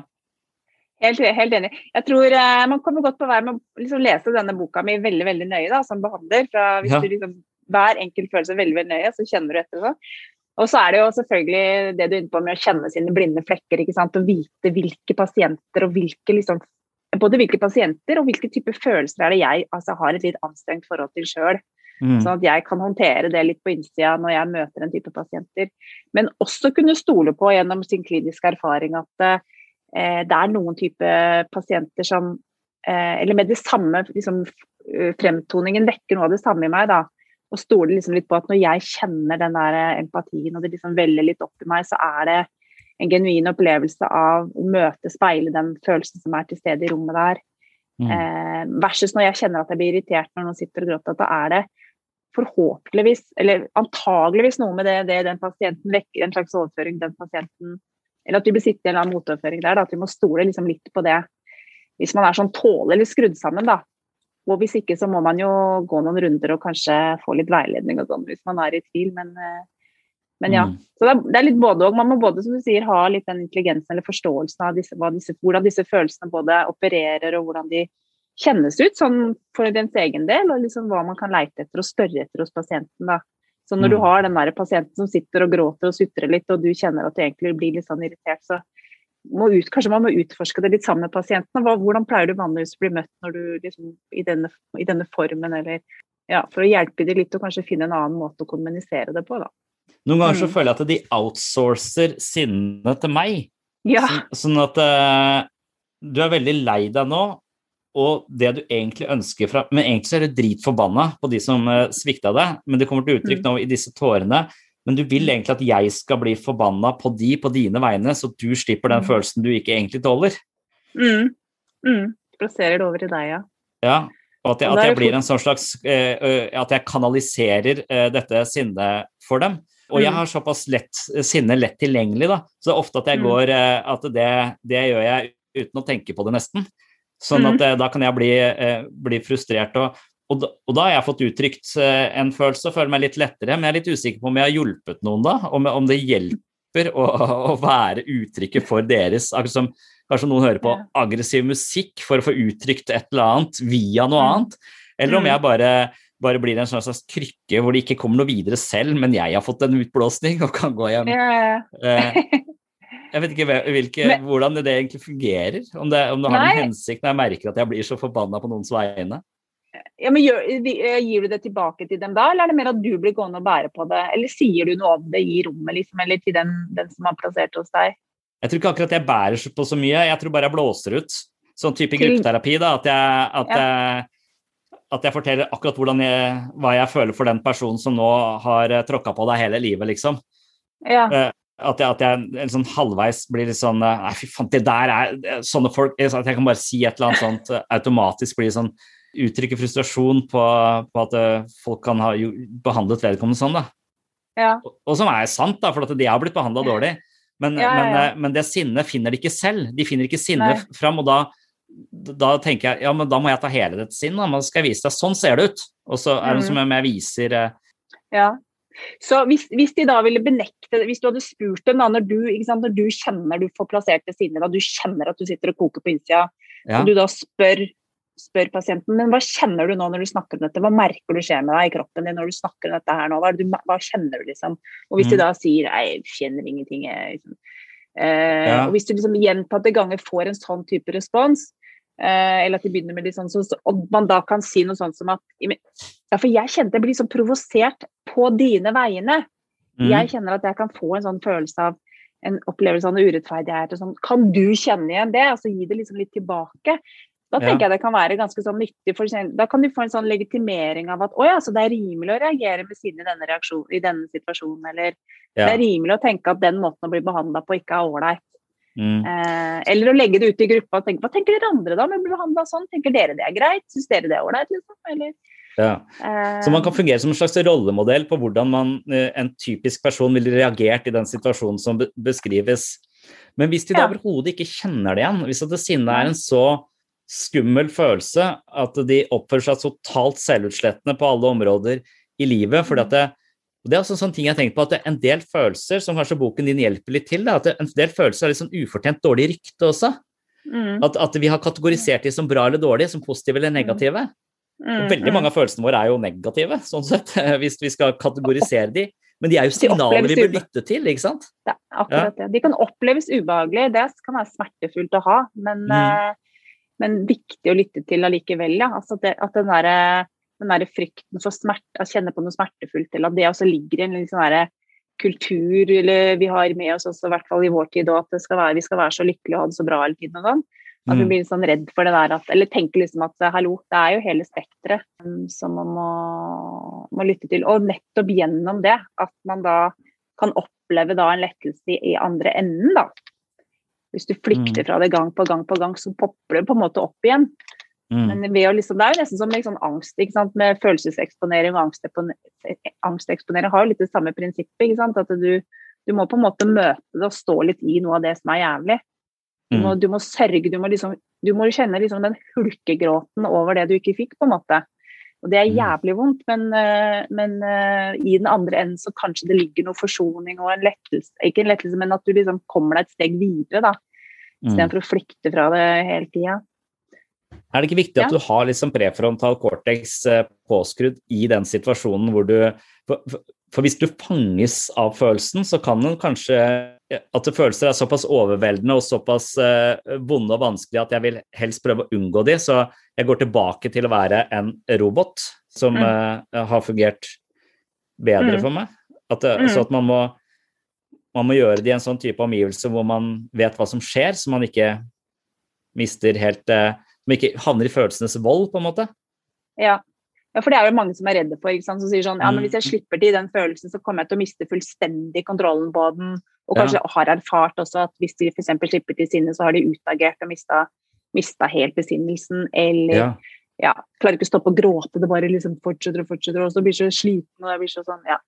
Helt, helt, enig. Jeg tror uh, Man kommer godt på vei med å liksom lese denne boka mi veldig veldig nøye da, som behandler. Fra, hvis ja. du liksom, Hver enkelt følelse veldig veldig nøye, så kjenner du etter. Så. Og så er det jo selvfølgelig det du er inne på med å kjenne sine blinde flekker. ikke sant, Og vite hvilke pasienter og hvilke liksom, både hvilke pasienter og hvilke typer følelser er det jeg altså, har et litt anstrengt forhold til sjøl. Mm. Sånn at jeg kan håndtere det litt på innsida når jeg møter en type pasienter. Men også kunne stole på gjennom sin kliniske erfaring at eh, det er noen type pasienter som eh, Eller med det samme liksom, eh, fremtoningen vekker noe av det samme i meg. da, Og stole liksom litt på at når jeg kjenner den der eh, empatien og det liksom veller litt opp i meg, så er det en genuin opplevelse av å møte, speile den følelsen som er til stede i rommet der. Mm. Eh, versus når jeg kjenner at jeg blir irritert når noen sitter og gråter, at da er det forhåpentligvis, eller antageligvis noe med det, det den pasienten vekker, en slags overføring den pasienten Eller at vi besitter en motoverføring der. Da, at vi må stole liksom litt på det. Hvis man er sånn tålelig skrudd sammen, da. Og hvis ikke, så må man jo gå noen runder og kanskje få litt veiledning og sånn hvis man er i tvil. Men, eh, men ja. Mm. Så det er, det er litt både og. Man må både, som du sier, ha litt den intelligensen eller forståelsen av disse, disse, hvordan disse følelsene både opererer og hvordan de kjennes ut sånn for dens egen del, og liksom hva man kan leite etter og spørre etter hos pasienten. da. Så når du Mm. har den der pasienten som sitter og gråter og sutrer litt, og du kjenner at du egentlig blir litt sånn irritert, så må ut, kanskje man må utforske det litt sammen med pasienten. Hva, hvordan pleier du vanligvis å bli møtt når du liksom, i, denne, i denne formen, eller ja, for å hjelpe dem litt og kanskje finne en annen måte å kommunisere det på, da. Noen ganger så Mm. føler jeg at de outsourcer sinnet til meg. Ja. Sånn, sånn at uh, du er veldig lei deg nå, og det du egentlig ønsker fra Men egentlig så er du dritforbanna på de som uh, svikta deg, men det kommer til uttrykk Mm. nå i disse tårene. Men du vil egentlig at jeg skal bli forbanna på de på dine vegne, så du slipper den Mm. følelsen du ikke egentlig tåler. Mm. Mm. Plasserer det over i deg, ja. Ja, og at jeg, at jeg blir en sånn slags eh, eh, At jeg kanaliserer eh, dette sinnet for dem. Og jeg Mm. har såpass lett, sinne lett tilgjengelig, da. Så det er ofte at jeg Mm. går eh, At det, det gjør jeg uten å tenke på det, nesten. Sånn at mm. da kan jeg bli, eh, bli frustrert. Og, og, da, og da har jeg fått uttrykt eh, en følelse og føler meg litt lettere. Men jeg er litt usikker på om jeg har hjulpet noen da. Om, om det hjelper å, å være uttrykket for deres. Akkurat som kanskje noen hører på aggressiv musikk for å få uttrykt et eller annet via noe Mm. annet. Eller om Mm. jeg bare, bare blir en slags krykke hvor det ikke kommer noe videre selv, men jeg har fått en utblåsning og kan gå hjem. Eh, jeg vet ikke hvilke, Men- hvordan det egentlig fungerer. Om det, om det har Nei. noen hensikt når jeg merker at jeg blir så forbanna på noens vegne. ja, men gjør, eh, Gir du det tilbake til dem da, eller er det mer at du blir gående og bære på det? Eller sier du noe om det i rommet, liksom, eller til den, den som har plassert hos deg? Jeg tror ikke akkurat jeg bærer på så mye, jeg tror bare jeg blåser ut. Sånn type gruppeterapi, da. At jeg, at, jeg, at jeg forteller akkurat jeg, hva jeg føler for den personen som nå har tråkka på deg hele livet, liksom. Ja. At jeg, at jeg en sånn halvveis blir litt sånn eh, Nei, fy faen, det der er Sånne folk At jeg kan bare si et eller annet sånt eh, automatisk blir sånn Uttrykke frustrasjon på, på at eh, folk kan ha behandlet vedkommende sånn, da. ja. Og, og som er sant, da, for at de har blitt behandla dårlig. Men, Ja, ja, men, men det sinnet finner de ikke selv. De finner ikke sinnet Nei. fram, og da, da tenker jeg ja, men da må jeg ta hele dette sinnet. da, skal jeg vise deg sånn ser det ut. Og så er det Mhm. som om jeg viser Ja. Så hvis, hvis de da ville benekte det, hvis du hadde spurt dem da, når du, sant, når du kjenner du får plassert det sinnet, da du kjenner at du sitter og koker på innsida, ja. og du da spør, spør pasienten men hva kjenner du nå når du snakker om dette, hva merker du skjer med deg i kroppen din når du snakker om dette her nå, hva, du, hva kjenner du liksom? Og hvis de Mm. da sier nei, jeg kjenner ingenting, jeg, liksom. eh, Ja. og hvis du liksom gjentatte ganger får en sånn type respons, eh, eller at de begynner med litt sånn, så, så, og man da kan si noe sånt som at ja, for jeg kjente jeg blir så provosert på dine vegne. Mm. Jeg kjenner at jeg kan få en sånn følelse av en opplevelse av noe urettferdighet. Sånn. Kan du kjenne igjen det? Altså gi det liksom litt tilbake. Da Ja. tenker jeg det kan være ganske sånn nyttig. For da kan du få en sånn legitimering av at å ja, så det er rimelig å reagere med sinne i i denne situasjonen. Eller Ja. det er rimelig å tenke at den måten å bli behandla på ikke er ålreit. Mm. Eh, eller å legge det ut i gruppa og tenke hva tenker dere andre da med å bli behandla sånn? Tenker dere det er greit? Syns dere det er ålreit? Liksom? Eller, Ja. eh, Så man kan fungere som en slags rollemodell på hvordan man, eh, en typisk person ville reagert i den situasjonen som beskrives. Men hvis de da Ja. overhodet ikke kjenner det igjen, hvis at det sinnet er en så skummel følelse at de oppfører seg totalt selvutslettende på alle områder i livet fordi at det, det er også en sånn ting jeg har tenkt på, at det er en del følelser som kanskje boken din hjelper litt til, da, at en del følelser har litt sånn ufortjent dårlig rykte også. mm, At, at vi har kategorisert de som bra eller dårlige, som positive eller negative. Og mm, veldig mm. mange av følelsene våre er jo negative, sånn sett, hvis vi skal kategorisere de. Men de er jo signaler vi bør lytte til, ikke sant? Det er akkurat det. De kan oppleves ubehagelig, det kan være smertefullt å ha, men, Mm. eh, men viktig å lytte til allikevel. Ja. Altså det, at den, derre- den der frykten for smerte, å kjenne på noe smertefullt, eller at det også ligger i en liksom der, kultur eller vi har med oss også, i hvert fall i vår tid, at det skal være, vi skal være så lykkelige og ha det så bra hele tiden. og sånn. At vi Mm. blir sånn redd for det der at Eller tenker liksom at hallo, det er jo hele spekteret um, som man må, må lytte til. Og nettopp gjennom det at man da kan oppleve da en lettelse i, i andre enden, da. Hvis du flykter Mm. fra det gang på gang på gang, så popper det på en måte opp igjen. Mm. Men liksom, det er jo nesten som liksom angst, med følelseseksponering og angsteksponering har jo litt det samme prinsippet. At du, du må på en måte møte det og stå litt i noe av det som er jævlig. Du må, Mm. du må sørge, du må, liksom, du må kjenne liksom den hulkegråten over det du ikke fikk, på en måte. Og det er Mm. jævlig vondt, men, eh, men eh, i den andre enden så kanskje det ligger noe forsoning og en lettelse. Ikke en lettelse, men at du liksom kommer deg et steg videre, da. Mm. Istedenfor å flykte fra det hele tida. Er det ikke viktig at Ja. du har liksom prefrontal cortex eh, påskrudd i den situasjonen hvor du for, for, for hvis du fanges av følelsen, så kan den kanskje At følelser er såpass overveldende og såpass eh, vonde og vanskelig at jeg vil helst prøve å unngå de, så jeg går tilbake til å være en robot som Mm. eh, har fungert bedre Mm. for meg. At, Mm. Så at man må, man må gjøre det i en sånn type omgivelse hvor man vet hva som skjer, så man ikke mister helt eh, Som ikke havner i følelsenes vold, på en måte. Ja. ja, for det er jo mange som er redde for, ikke sant? som sier sånn ja, men hvis jeg Mm. slipper til den følelsen, så kommer jeg til å miste fullstendig kontrollen på den. Og Ja. kanskje har erfart også at hvis de f.eks. slipper til sinne, så har de utagert og mista, mista helt besinnelsen. Eller Ja. ja, klarer ikke å stoppe å gråte, det bare liksom fortsetter og fortsetter, og så blir så sliten og det blir så sånn, ja.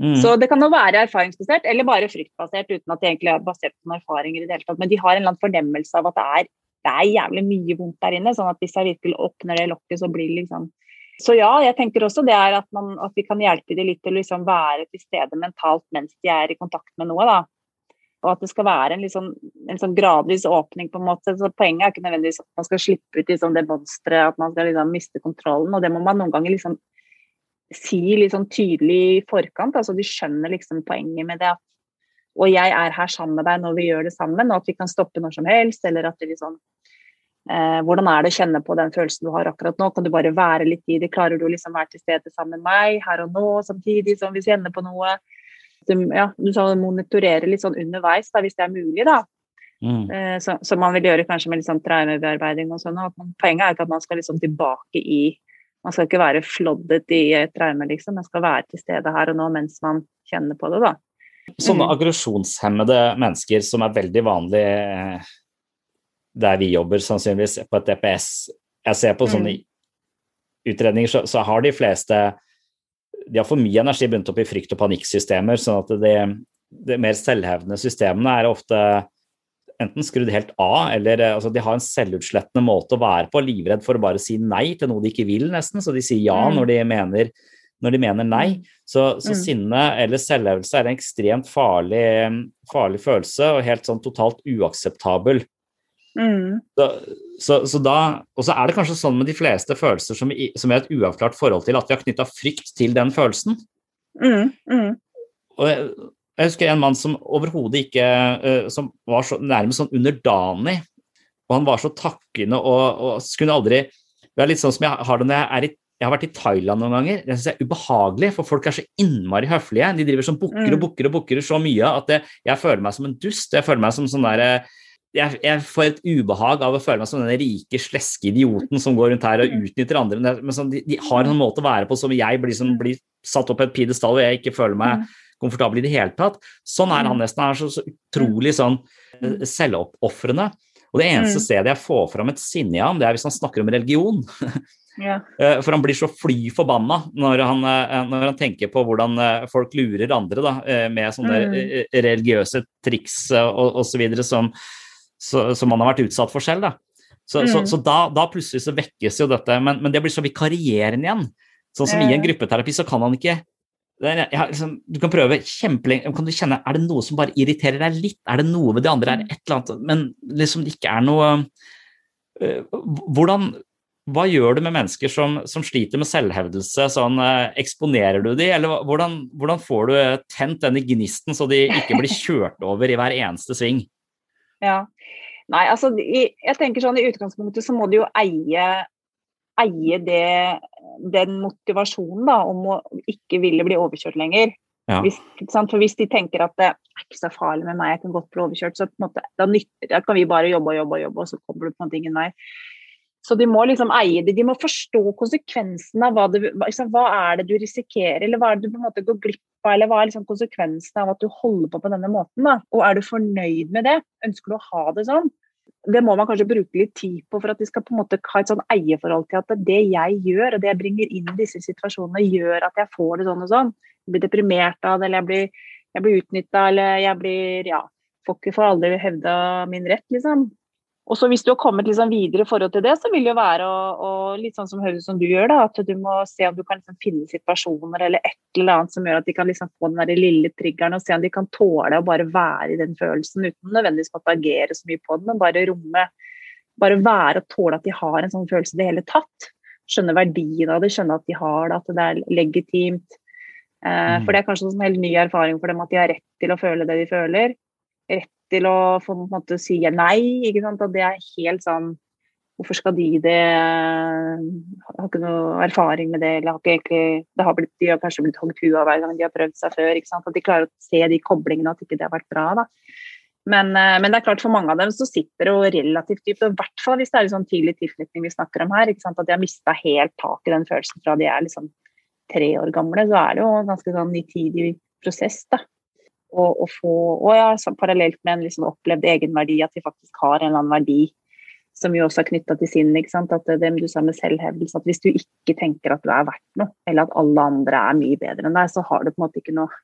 Mm. Så det kan jo være erfaringsbasert, eller bare fryktbasert, uten at det egentlig er basert på noen erfaringer i det hele tatt. Men de har en eller annen fornemmelse av at det er, det er jævlig mye vondt der inne, sånn at hvis jeg virkelig åpner det lokket, så blir det liksom Så ja, jeg tenker også det er at, man, at vi kan hjelpe de litt til å liksom være til stede mentalt mens de er i kontakt med noe, da. Og at det skal være en, liksom, en sånn gradvis åpning, på en måte. Så poenget er ikke nødvendigvis at man skal slippe ut i sånn det monsteret, at man skal liksom miste kontrollen. Og det må man noen ganger liksom si sånn tydelig i forkant. altså De skjønner liksom poenget med det. Og jeg er her sammen med deg når vi gjør det sammen, og at vi kan stoppe når som helst. Eller at det liksom eh, Hvordan er det å kjenne på den følelsen du har akkurat nå? Kan du bare være litt i det? Klarer du å liksom være til stede sammen med meg her og nå, samtidig som vi kjenner på noe? Ja, du sa monitorere litt sånn underveis, da, hvis det er mulig, da. Mm. Eh, så- Som man vil gjøre kanskje med litt sånn traumebearbeiding og sånn. man- Poenget er ikke at man skal liksom tilbake i Man skal ikke være floddet i et traume, liksom. Man skal være til stede her og nå mens man kjenner på det, da. Sånne Mm. aggresjonshemmede mennesker som er veldig vanlig eh, der vi jobber, sannsynligvis på et DPS Jeg ser på sånne utredninger, så, så har de fleste De har for mye energi bundet opp i frykt- og panikksystemer, sånn at de, de mer selvhevdende systemene er ofte enten skrudd helt av, eller eh, altså, de har en selvutslettende måte å være på, livredd for å bare si nei til noe de ikke vil, nesten. Så de sier ja Mm. når de mener, når de mener nei. Så, så Mm. sinne eller selvhevdelse er en ekstremt farlig, farlig følelse, og helt sånn totalt uakseptabel. Mm. Så, så, så da, og så er det kanskje sånn med de fleste følelser som, som er et uavklart forhold til, at vi har knytta frykt til den følelsen. Mm. Mm. Og jeg, jeg husker en mann som overhodet ikke eh, Som var så nærmest sånn underdanig. Og han var så takkende og, og skulle aldri Det er litt sånn som jeg har det når jeg er i jeg har vært i Thailand noen ganger. Det synes jeg er ubehagelig, for folk er så innmari høflige. De driver som bukker og Mm. bukker og bukker så mye at det, jeg føler meg som en dust. Jeg føler meg som sånn der, jeg, jeg får et ubehag av å føle meg som den rike, sleske idioten som går rundt her og utnytter andre. Men sånn, de, de har en måte å være på som jeg blir, som blir satt opp på et pidestall og jeg ikke føler meg komfortabel i det hele tatt. Sånn er han nesten. Han er så, så utrolig sånn eh, selvoppofrende. Og det eneste Mm. stedet jeg får fram et sinne i ham, det er hvis han snakker om religion. Ja. Eh, For han blir så fly forbanna når han, eh, når han tenker på hvordan folk lurer andre da, med sånne Mm. religiøse triks og osv. Som, så- som han har vært utsatt for selv. Da. Så, så, Mm. så da, da plutselig så vekkes jo dette, men, men det blir så vikarierende igjen. Sånn som i en gruppeterapi så kan han ikke er- ja, liksom, Du kan prøve kjempelenge kan du kjenne, Er det noe som bare irriterer deg litt? Er det noe ved det andre? Er det et eller annet Men liksom det ikke er noe øh, Hvordan hva gjør du med mennesker som, som sliter med selvhevdelse? Sånn, øh, eksponerer du de, eller hvordan, hvordan får du eh, tent denne gnisten så de ikke blir kjørt over i hver eneste sving? Ja. Nei, altså jeg tenker sånn i utgangspunktet så må du jo eie, eie det, den motivasjonen da, om å ikke ville bli overkjørt lenger. Ja. Hvis, sant? For hvis de tenker at det er ikke så farlig med meg, jeg kan godt bli overkjørt, så på en måte, da, nytter, da kan vi bare jobbe og jobbe og jobbe, og så kommer du på en måte ingen vei. Så de må liksom eie det, de må forstå konsekvensen av hva, det, liksom, hva er det du risikerer, eller hva er det du på en måte går glipp av, eller hva er liksom konsekvensen av at du holder på på denne måten. Da? Og er du fornøyd med det? Ønsker du å ha det sånn? Det må man kanskje bruke litt tid på for at de skal på en måte ha et sånn eierforhold til at det jeg gjør, og det jeg bringer inn i disse situasjonene, gjør at jeg får det sånn og sånn. Jeg blir deprimert av det, eller jeg blir, jeg blir utnytta, eller jeg blir ja, får ikke for aldri hevda min rett, liksom. Og så hvis du har kommet liksom videre i forhold til det, så vil det jo være å, litt sånn som høres som du gjør, da, at du må se om du kan liksom finne situasjoner eller et eller annet som gjør at de kan liksom få den der lille triggeren og se om de kan tåle å bare være i den følelsen uten nødvendigvis måtte agere så mye på den, men bare romme bare være og tåle at de har en sånn følelse i det hele tatt. Skjønne verdien av det, skjønne at de har det, at det er legitimt. Eh, Mm. For det er kanskje en helt ny erfaring for dem at de har rett til å føle det de føler. Til å få måte si nei, ikke sant. At det er helt sånn Hvorfor skal de det? Har ikke noe erfaring med det, eller har ikke egentlig det har blitt, De har kanskje blitt hogd huet av hver gang de har prøvd seg før. ikke sant? At de klarer å se de koblingene, at ikke det har vært bra. da. Men, eh, men det er klart for mange av dem så sitter det relativt dypt, og i hvert fall hvis det er en sånn tidlig tilknytning vi snakker om her. At de har mista helt tak i den følelsen fra de er liksom tre år gamle, så er det jo en ganske sånn nitidig prosess. da. Og, og få, og ja, parallelt med en liksom opplevd egenverdi, at de faktisk har en eller annen verdi som jo også er knytta til sinn. ikke sant? At det du sa med selvhevdelse, at hvis du ikke tenker at du er verdt noe, eller at alle andre er mye bedre enn deg, så har du på en måte ikke noe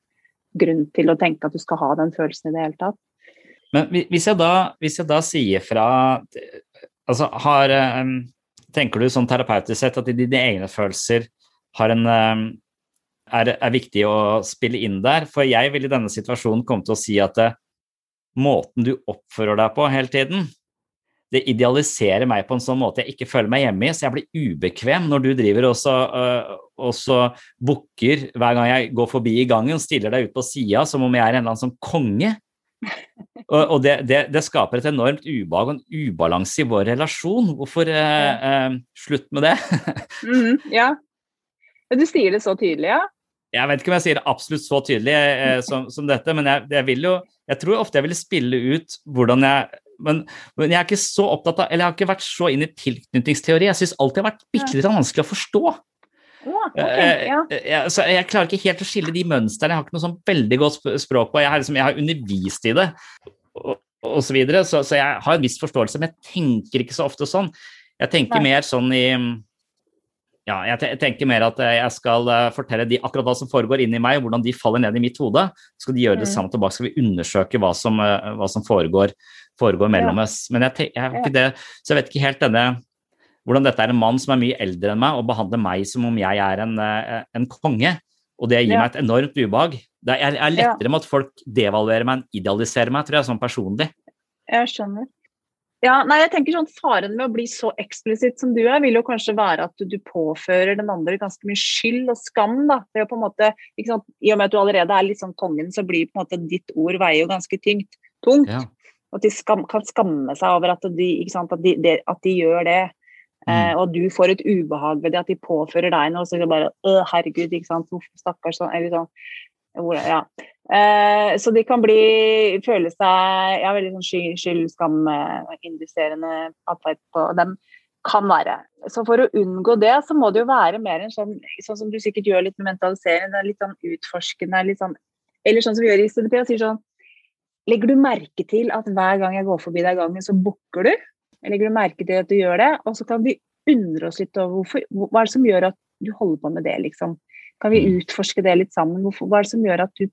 grunn til å tenke at du skal ha den følelsen i det hele tatt. Men hvis jeg da, hvis jeg da sier fra altså har, eh, Tenker du sånn terapeutisk sett at dine egne følelser har en, eh, er, er viktig å spille inn der? For jeg vil i denne situasjonen komme til å si at det, måten du oppfører deg på hele tiden, det idealiserer meg på en sånn måte jeg ikke føler meg hjemme i, så jeg blir ubekvem når du driver og så, øh, så bukker hver gang jeg går forbi i gangen, stiller deg ut på sida som om jeg er en eller annen sånn konge. Og, og det, det, det skaper et enormt ubehag og en ubalanse i vår relasjon. Hvorfor eh, eh, Slutt med det. mm, ja. Du sier det så tydelig, ja? Jeg vet ikke om jeg sier det absolutt så tydelig eh, som, som dette, men jeg, jeg vil jo Jeg tror ofte jeg ville spille ut hvordan jeg men, men jeg er ikke så opptatt av, eller jeg har ikke vært så inn i tilknytningsteori. Jeg syns alltid det har vært bitte litt vanskelig å forstå. Å, ok, Eh, ja. jeg, så jeg klarer ikke helt å skille de mønstrene. Jeg har ikke noe sånn veldig godt språk på. Jeg har, liksom, jeg har undervist i det og, og så videre, så, så jeg har en viss forståelse, men jeg tenker ikke så ofte sånn. Jeg tenker Nei. mer sånn i ja, jeg, tenker mer at jeg skal eh, fortelle de akkurat hva som foregår inni meg, hvordan de faller ned i mitt hode. Så skal de gjøre det Mm. samme tilbake, skal vi undersøke hva som, eh, hva som foregår, foregår mellom oss. Men jeg, jeg, det, så jeg vet ikke helt denne hvordan dette er en mann som er mye eldre enn meg og behandler meg som om jeg er en, eh, en konge. Og det gir meg et enormt ubehag. Det er, jeg er lettere med at folk devaluerer meg enn idealiserer meg, tror jeg, sånn personlig. Jeg skjønner. Ja, nei, jeg tenker sånn Faren med å bli så eksplisitt som du er, vil jo kanskje være at du, påfører den andre ganske mye skyld og skam. da. Det er jo på en måte, sant? I og med at du allerede er litt sånn kongen, så blir på en måte ditt ord veier jo ganske tyngt, tungt. Ja. Og at de skam, kan skamme seg over at de, sant? At de, de, at de gjør det. Eh, og du får et ubehag ved det, at de påfører deg noe. Så bare øh, herregud, ikke sant. Stakkars sånn. Eller sånn. Hvor- Ja. Eh, så de kan bli føle seg ja, veldig sånn sky, skyld, skam, eh, induserende atferd på dem. Kan være. Så for å unngå det, så må det jo være mer en sånn, sånn som du sikkert gjør litt med er litt sånn utforskende, litt sånn Eller sånn som vi gjør i CDP, og sier sånn Legger du merke til at hver gang jeg går forbi deg gangen, så bukker du? Legger du merke til at du gjør det? Og så kan vi undre oss litt over hvorfor, hva er det som gjør at du holder på med det, liksom? Kan vi utforske det litt sammen? Hvorfor, hva er det som gjør at du,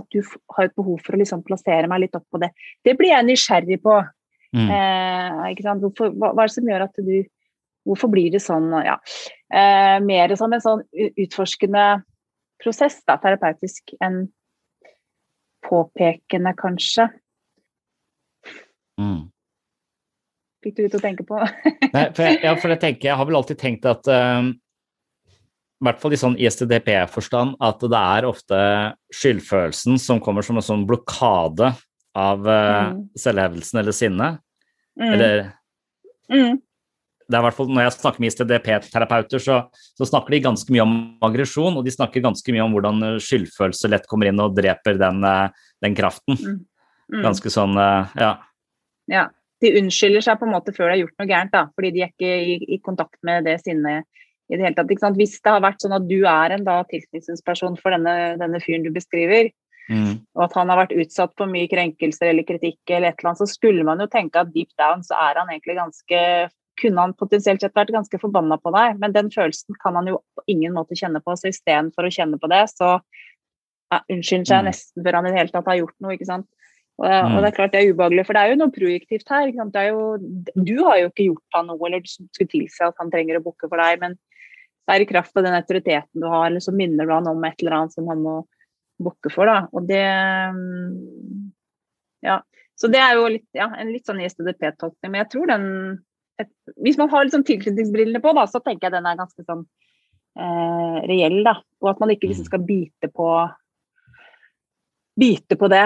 at du har et behov for å liksom plassere meg litt opp på det? Det blir jeg nysgjerrig på. Mm. Eh? Hvorfor, hva, hva er det som gjør at du Hvorfor blir det sånn? Ja. Eh, mer som en sånn utforskende prosess, da, terapeutisk, enn påpekende, kanskje. Mm. Fikk du litt å tenke på? Nei, for jeg, ja, for jeg tenker, jeg har vel alltid tenkt at um, i hvert fall i sånn ISTDP-forstand, at det er ofte skyldfølelsen som kommer som en sånn blokade av uh, Mm. selvhevelsen eller sinnet. Mm. Eller Mm. det er i hvert fall Når jeg snakker med ISTDP-terapeuter, så, så snakker de ganske mye om aggresjon, og de snakker ganske mye om hvordan skyldfølelse lett kommer inn og dreper den, uh, den kraften. Mm. Ganske sånn, uh, ja. Ja. De unnskylder seg på en måte før de har gjort noe gærent, da, fordi de er ikke i, i kontakt med det sinnet i det hele tatt. Ikke sant? Hvis det har vært sånn at du er en da tilknytningsperson for denne, denne fyren du beskriver, Mm. og at han har vært utsatt for mye krenkelser eller kritikk eller et eller annet, så skulle man jo tenke at deep down så er han egentlig ganske kunne han potensielt sett vært ganske forbanna på deg, men den følelsen kan han jo på ingen måte kjenne på. Så istedenfor å kjenne på det, så ja, unnskylder seg Mm. nesten før han i det hele tatt har gjort noe. ikke sant? Og, og Mm. det er klart det er ubehagelig, for det er jo noe projektivt her. ikke jo, du har jo ikke gjort han noe, eller du skulle tilsi at han trenger å booke for deg, men det er i kraft av den autoriteten du har, eller så minner du han om et eller annet som han må bukke for. da, og det mm, Ja. Så det er jo litt, ja, en litt sånn ISDP-tolkning. men jeg tror den et, Hvis man har liksom tilknytningsbrillene på, da, så tenker jeg den er ganske sånn eh, reell. da, Og at man ikke liksom skal bite på bite på det.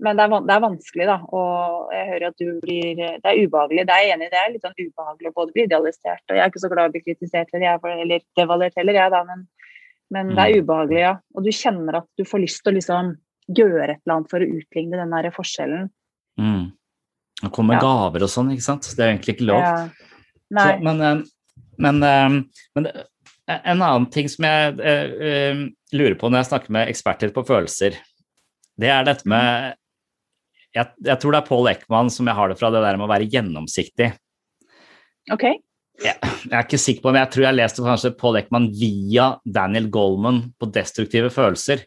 Men det er, det er vanskelig, da. Og jeg hører at du blir Det er ubehagelig. Det er jeg enig i. Det er litt sånn ubehagelig å både bli idealisert Og jeg er ikke så glad i å bli kritisert eller, eller devaluert heller, jeg, da. Men, men det er ubehagelig, ja. Og du kjenner at du får lyst til å liksom gjøre et eller annet for å utligne den der forskjellen. Mm. Det kommer Ja. gaver og sånn, ikke sant. Det er egentlig ikke lov. Ja. Så, men, eh, men, eh, men en annen ting som jeg eh, eh, lurer på når jeg snakker med eksperter på følelser, det er dette med jeg, jeg tror det er Paul Ekman som jeg har det fra, det der med å være gjennomsiktig. OK. Jeg, jeg er ikke sikker på, men jeg tror jeg leste kanskje Paul Ekman via Daniel Goldman på destruktive følelser.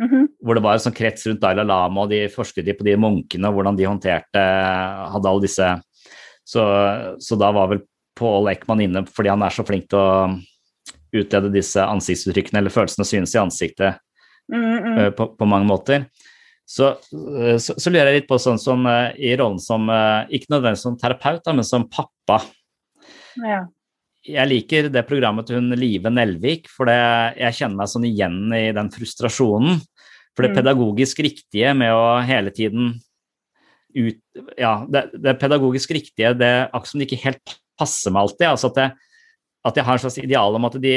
Mhm. Hvor det var en sånn krets rundt Dalai Lama, og de forsket de på de munkene, og hvordan de håndterte Hadde alle disse Så, så da var vel Paul Ekman inne fordi han er så flink til å utlede disse ansiktsuttrykkene eller følelsene synes i ansiktet Mm, mm. eh, på, på mange måter. Så, eh, så, så lurer jeg litt på sånn som eh, i rollen som Ikke nødvendigvis som terapeut, da, men som pappa. Ja. Jeg liker det programmet til hun Live Nelvik, for det, jeg kjenner meg sånn igjen i den frustrasjonen. For det Mm. pedagogisk riktige med å hele tiden ut Ja, det, det pedagogisk riktige, det akkurat som det ikke helt passer meg alltid. Altså at, jeg, at jeg har en slags ideal om at de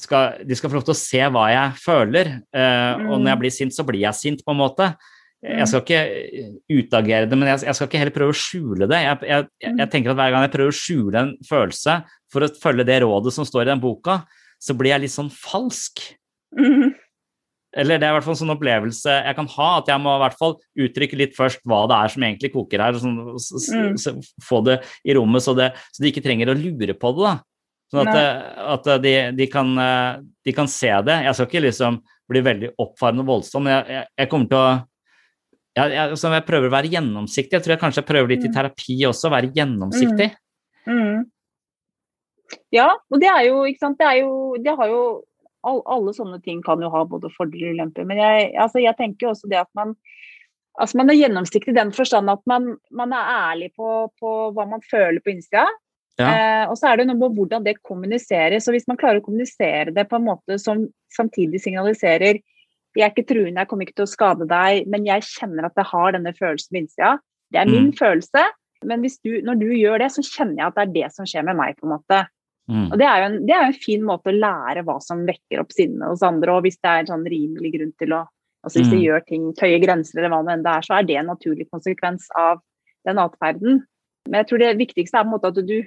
skal, de skal få lov til å se hva jeg føler. Uh, Og når jeg blir sint, så blir jeg sint, på en måte. Jeg skal ikke utagere det, men jeg, jeg skal ikke heller prøve å skjule det. Jeg, jeg, jeg, jeg tenker at Hver gang jeg prøver å skjule en følelse for å følge det rådet som står i den boka, så blir jeg litt sånn falsk. Mm. Eller det er i hvert fall en sånn opplevelse jeg kan ha, at jeg må i hvert fall uttrykke litt først hva det er som egentlig koker her, og sånn, Mm. få det i rommet så, det, så de ikke trenger å lure på det. da. Sånn at, eh, at de, de, kan, eh, de kan se det. Jeg skal ikke liksom bli veldig oppfarende og voldsom, men jeg, jeg, jeg kommer til å jeg, jeg, så jeg prøver å være gjennomsiktig. Jeg tror jeg kanskje jeg prøver litt i terapi også, å være gjennomsiktig. Mm. Ja, og det er jo, ikke sant, det er jo, det har jo all, Alle sånne ting kan jo ha både fordeler og ulemper. Men jeg, altså, jeg tenker jo også det at man altså man er gjennomsiktig i den forstand at man, man er ærlig på, på hva man føler på innsida. Ja. Eh, og så er det noe med hvordan det kommuniseres. og Hvis man klarer å kommunisere det på en måte som samtidig signaliserer jeg er ikke truende, jeg kommer ikke til å skade deg, men jeg kjenner at jeg har denne følelsen på innsida. Det er min Mm. følelse, men hvis du, når du gjør det, så kjenner jeg at det er det som skjer med meg. på en måte. Mm. Og Det er en, det er jo en fin måte å lære hva som vekker opp sinnet hos andre, og hvis det er en sånn rimelig grunn til å altså Hvis de Mm. gjør ting, tøyer grenser eller hva det enn det er, så er det en naturlig konsekvens av den atferden. Men jeg tror det viktigste er på en måte at du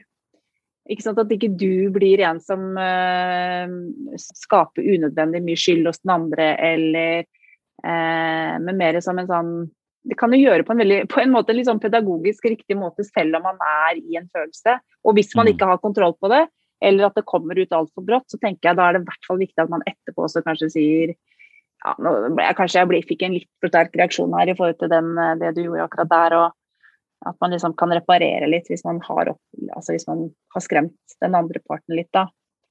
ikke sant, At ikke du blir en som uh, skaper unødvendig mye skyld hos den andre, eller uh, Men mer som en sånn Det kan jo gjøre på en, veldig, på en måte litt sånn pedagogisk riktig måte selv om man er i en følelse. Og hvis man Mm. ikke har kontroll på det, eller at det kommer ut altfor brått, så tenker jeg da er det i hvert fall viktig at man etterpå også kanskje sier ja, nå jeg, Kanskje jeg ble, fikk en litt for sterk reaksjon her i forhold til den, eh, det du gjorde akkurat der. og at man liksom kan reparere litt hvis man har, opp, altså hvis man har skremt den andre parten litt. da.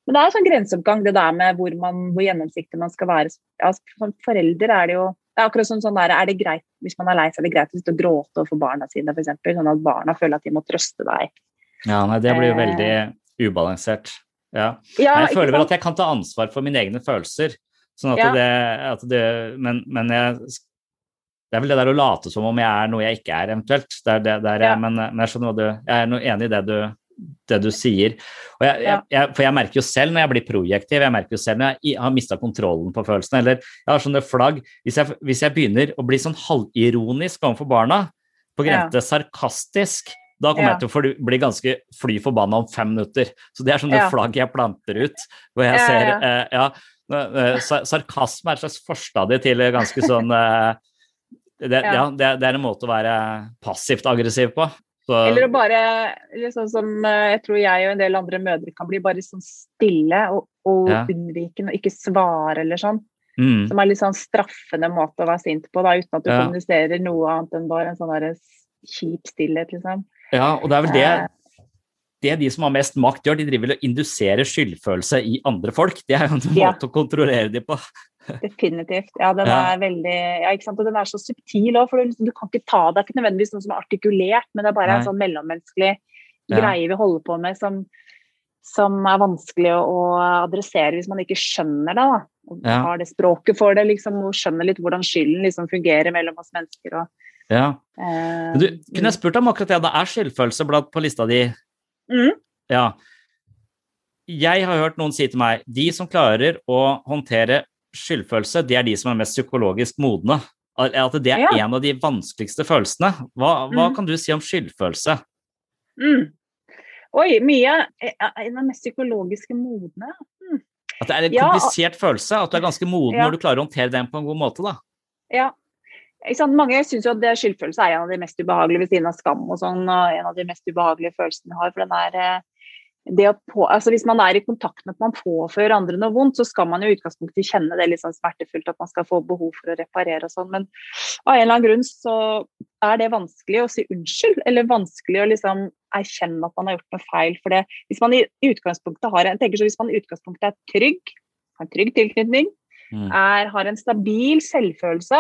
Men det er en sånn grenseoppgang, det der med hvor, man, hvor gjennomsiktig man skal være. Ja, som forelder er det jo det er akkurat sånn, sånn der, er det greit, Hvis man er lei seg, er det greit å gråte overfor barna sine, f.eks. Sånn at barna føler at de må trøste deg. Ja, nei, det blir jo Eh. veldig ubalansert. Ja. Ja, jeg føler vel at jeg kan ta ansvar for mine egne følelser. Sånn at Ja. det, at det men, men jeg Det er vel det der å late som om jeg er noe jeg ikke er, eventuelt. Det er det, der, Ja. men, men jeg skjønner hva du Jeg er noe enig i det du, det du sier. Jeg, jeg, jeg, for jeg merker jo selv når jeg blir projektiv, jeg merker jo selv når jeg har mista kontrollen på følelsene, eller jeg har sånne flagg Hvis jeg, hvis begynner å bli sånn halvironisk overfor barna, på grense sarkastisk, da kommer Ja. jeg til å bli ganske fly forbanna om fem minutter. Så det er sånne Ja. flagg jeg planter ut, hvor jeg ser ja. eh, ja, eh, Sarkasme er et slags forstadie til ganske sånn eh, det, Ja. ja, det, det er en måte å være passivt aggressiv på. Så, Eller å bare sånn som eh, jeg tror jeg og en del andre mødre kan bli bare sånn stille og, og Ja. unnvikende og ikke svare eller sånn. mm, Som er litt sånn straffende måte å være sint på, da, uten at du kommuniserer noe annet enn bare en sånn kjip stillhet, liksom. ja, og det er vel det Eh, det de som har mest makt gjør, de driver og induserer skyldfølelse i andre folk. Det er jo en Ja. måte å kontrollere dem på. Definitivt. Ja, den Ja. er veldig Ja, ikke sant. Og den er så subtil òg, for du, liksom, du kan ikke ta Det er ikke nødvendigvis noe som er artikulert, men det er bare en Nei. sånn mellommenneskelig Ja. greier vi holder på med som, som er vanskelig å, adressere hvis man ikke skjønner det. da. Og har det språket for det, liksom, og skjønner litt hvordan skylden liksom fungerer mellom oss mennesker. Og, Ja. eh, Du, kunne jeg spurt om akkurat det? Det er skyldfølelse blant på lista di. Mm, Ja. Jeg har hørt noen si til meg de som klarer å håndtere skyldfølelse, de er de som er mest psykologisk modne. At det er Ja. en av de vanskeligste følelsene. Hva, hva Mm. kan du si om skyldfølelse? mm. Oi, mye. eh, En av de mest psykologiske modne. Mm. At det er en Ja, komplisert følelse, at du er ganske moden Ja. når du klarer å håndtere den på en god måte, da. Ja. Mange syns jo at det skyldfølelse er en av de mest ubehagelige ved siden av skam og sånn, og en av de mest ubehagelige følelsene vi har. For den er eh, på, altså Hvis man er i kontakt med at man påfører andre noe vondt, så skal man jo i utgangspunktet kjenne det litt sånn smertefullt, at man skal få behov for å reparere og sånn. Men av en eller annen grunn så er det vanskelig å si unnskyld, eller vanskelig å liksom erkjenne at man har gjort noe feil. For det, hvis man i utgangspunktet har en, jeg tenker så hvis man i utgangspunktet er trygg, har en trygg tilknytning, Mm. er, har en stabil selvfølelse,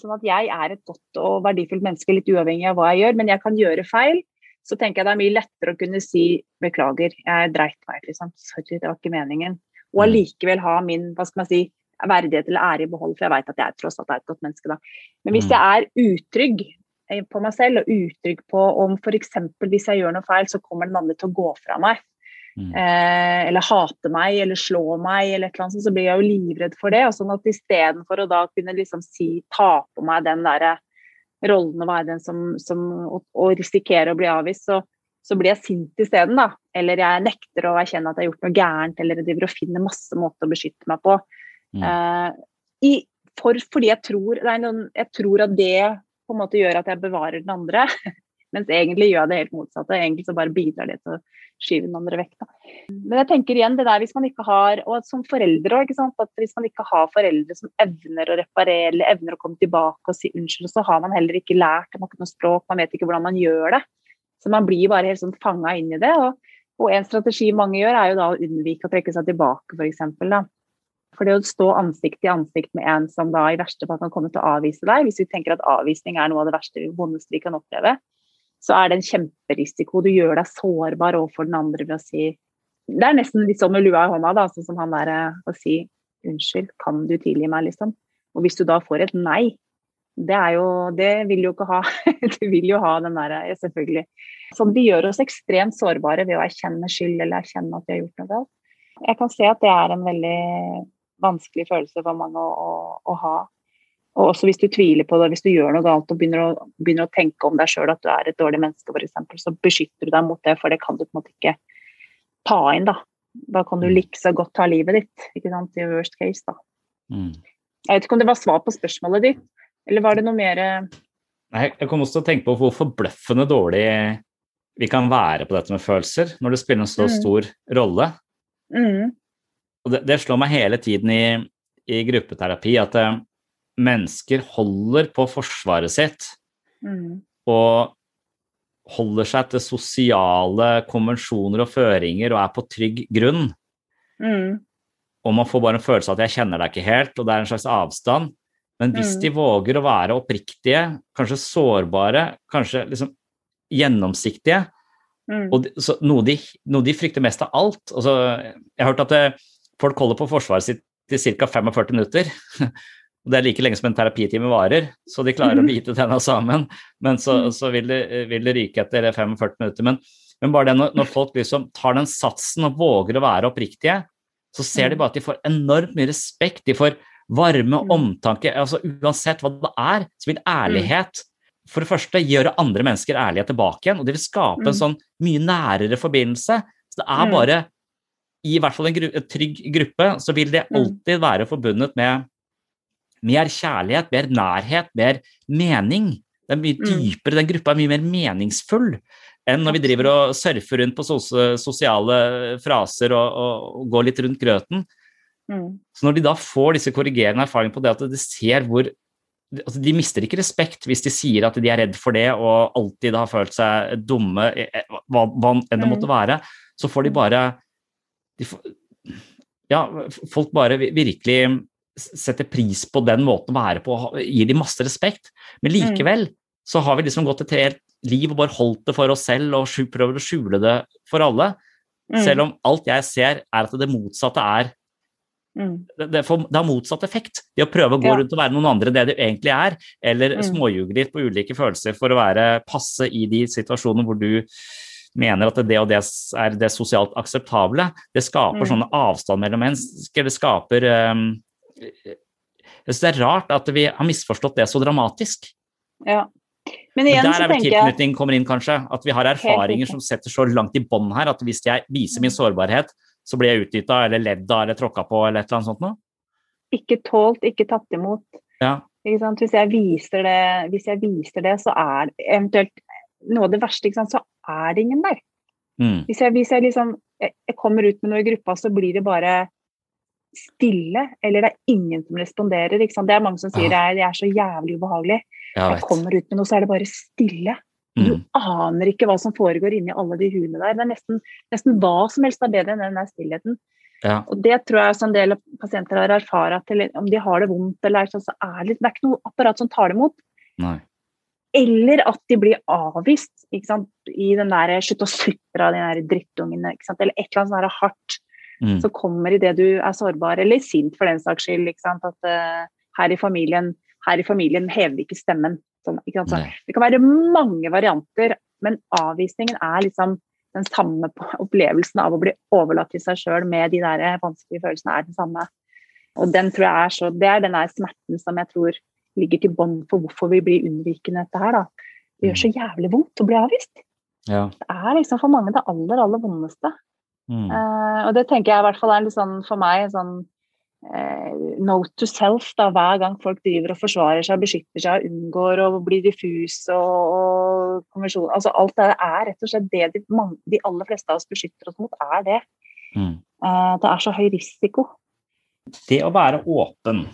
sånn at jeg er et godt og verdifullt menneske litt uavhengig av hva jeg gjør, men jeg kan gjøre feil, så tenker jeg det er mye lettere å kunne si beklager, jeg dreit meg ut, liksom. Sorry, det var ikke meningen. Og Mm. allikevel ha min, hva skal man si, verdighet eller ære i behold, for jeg vet at jeg tross alt er et godt menneske da. Men hvis Mm. jeg er utrygg eh, på meg selv, og utrygg på om f.eks. hvis jeg gjør noe feil, så kommer den andre til å gå fra meg. Mm. Eh, eller hate meg, eller slå meg, eller et eller annet så blir jeg jo livredd for det. Og sånn at istedenfor å da kunne liksom si, ta på meg den der rollen å være den som, som og, og risikere å bli avvist, så, så blir jeg sint isteden. Eller jeg nekter å erkjenne at jeg har gjort noe gærent, eller jeg driver og finner masse måter å beskytte meg på. Mm. Eh, i, for, fordi jeg tror, det noen, jeg tror at det på en måte gjør at jeg bevarer den andre. Mens egentlig gjør jeg det helt motsatte. Egentlig så bare bidrar det til å skyve den andre vekk. Da. Men jeg tenker igjen det der hvis man ikke har, og som foreldre sant, at hvis man ikke har foreldre som evner å reparere eller evner å komme tilbake og si unnskyld, så har man heller ikke lært, man har ikke noe språk, man vet ikke hvordan man gjør det. Så man blir bare helt sånn fanga inn i det. Og, og en strategi mange gjør, er jo da å unnvike å trekke seg tilbake, f.eks. For det å stå ansikt til ansikt med en som da i verste fall kan komme til å avvise deg, hvis vi tenker at avvisning er noe av det verste vondeste vi kan oppleve, så er det en kjemperisiko. Du gjør deg sårbar overfor den andre ved å si Det er nesten litt sånn med lua i hånda, da, sånn som han der eh, å si unnskyld, kan du tilgi meg, liksom. Og hvis du da får et nei, det er jo Det vil jo ikke ha. Du vil jo ha den derre Selvfølgelig. Så vi gjør oss ekstremt sårbare ved å erkjenne skyld eller erkjenne at vi har gjort noe galt. Jeg kan se at det er en veldig vanskelig følelse for mange å, å, å ha. Og også hvis du tviler på det, hvis du gjør noe galt og begynner å, begynner å tenke om deg sjøl at du er et dårlig menneske, f.eks., så beskytter du deg mot det, for det kan du på en måte ikke ta inn, da. Da kan du like så godt ta livet ditt, ikke sant, i worst case, da. Mm. Jeg vet ikke om det var svar på spørsmålet ditt, eller var det noe mer Nei, jeg kom også til å tenke på hvor forbløffende dårlig vi kan være på dette med følelser, når det spiller en så Mm. stor rolle. mm, Og det, det slår meg hele tiden i, i gruppeterapi at eh, mennesker holder på forsvaret sitt mm, og holder seg til sosiale konvensjoner og føringer og er på trygg grunn. mm, Og man får bare en følelse av at jeg kjenner deg ikke helt, og det er en slags avstand. Men hvis Mm. de våger å være oppriktige, kanskje sårbare, kanskje liksom gjennomsiktige, mm, og de, så, noe, de, noe de frykter mest av alt altså, Jeg har hørt at det, folk holder på forsvaret sitt i ca. 45 minutter. Og det er like lenge som en terapitime varer, så de klarer å bite tenna sammen. Men så, så vil, det, vil det ryke etter 45 minutter. Men, men bare det når, når folk liksom tar den satsen og våger å være oppriktige, så ser de bare at de får enormt mye respekt. De får varme og omtanke. altså Uansett hva det er, så vil ærlighet for det første gjøre andre mennesker ærlige tilbake igjen, og det vil skape en Mm. sånn mye nærere forbindelse. Så det er Mm. bare I hvert fall en, gru en trygg gruppe så vil det Mm. alltid være forbundet med mer kjærlighet, mer nærhet, mer mening. Det er mye Mm. dypere, Den gruppa er mye mer meningsfull enn når vi driver og surfer rundt på sos sosiale fraser og, og, og går litt rundt grøten. mm, Så når de da får disse korrigerende erfaringene på det at de ser hvor altså De mister ikke respekt hvis de sier at de er redd for det og alltid har følt seg dumme, eh, eh, hva, hva enn det måtte være. Så får de bare de får, Ja, folk bare virkelig setter pris på den måten å være på, gir de masse respekt. Men likevel så har vi liksom gått et helt liv og bare holdt det for oss selv og prøver å skjule det for alle. Mm. Selv om alt jeg ser, er at det motsatte er Mm. det, har motsatt effekt. Det å prøve å gå rundt og være noen andre enn det du egentlig er, eller Mm. småljuge litt på ulike følelser for å være passe i de situasjonene hvor du mener at det og det er det sosialt akseptable, det skaper Mm. sånne avstand mellom mennesker. Det skaper um, Jeg synes det er rart at vi har misforstått det så dramatisk. Ja. Men Men igjen der så er vel tilknytning kommer inn, kanskje. At vi har erfaringer som setter så langt i bånn her at hvis jeg viser min sårbarhet, så blir jeg utnytta eller ledd av eller tråkka på eller et eller annet sånt noe. ikke tålt, ikke tatt imot. Ja. Ikke sant? Hvis, jeg viser det, hvis jeg viser det, så er eventuelt noe av det verste, ikke sant? så er det ingen der. Mm. Hvis jeg, hvis jeg liksom jeg, jeg kommer ut med noe i gruppa, så blir det bare stille, eller det er ingen som responderer. Det er mange som sier det er, det er så jævlig ubehagelig. Jeg Jeg kommer ut med noe, så er det bare stille. Du Mm. aner ikke hva som foregår inni alle de huene der. Det er nesten, nesten hva som helst er bedre enn den der stillheten. Ja. Og det tror jeg en del pasienter har erfart, at om de har det vondt eller sånn, så er det, det er ikke noe apparat som tar det imot. Nei. Eller at de blir avvist i den der 'slutt å sutre av de der drittungene', ikke sant? eller et eller annet sånn hardt Mm. som kommer idet du er sårbar, eller sint for den saks skyld. At uh, her, i familien, her i familien hever vi ikke stemmen. Sånn, ikke? Så det kan være mange varianter, men avvisningen er liksom den samme opplevelsen av å bli overlatt til seg sjøl med de der vanskelige følelsene er den samme. Og den tror jeg er så, Det er den der smerten som jeg tror ligger til bånd for hvorfor vi blir unnvikende dette her. da. Det gjør så jævlig vondt å bli avvist. Ja. Det er liksom for mange det aller, aller vondeste. Mm. Eh, og det tenker jeg i hvert fall er litt sånn for meg en sånn uh, note to self da, hver gang folk driver og forsvarer seg, beskytter seg, unngår og blir diffus og, og konvensjon. Altså alt det er rett og slett det de, mange, de aller fleste av oss beskytter oss mot, er det. Mm. Uh, det er så høy risiko. Det å være åpen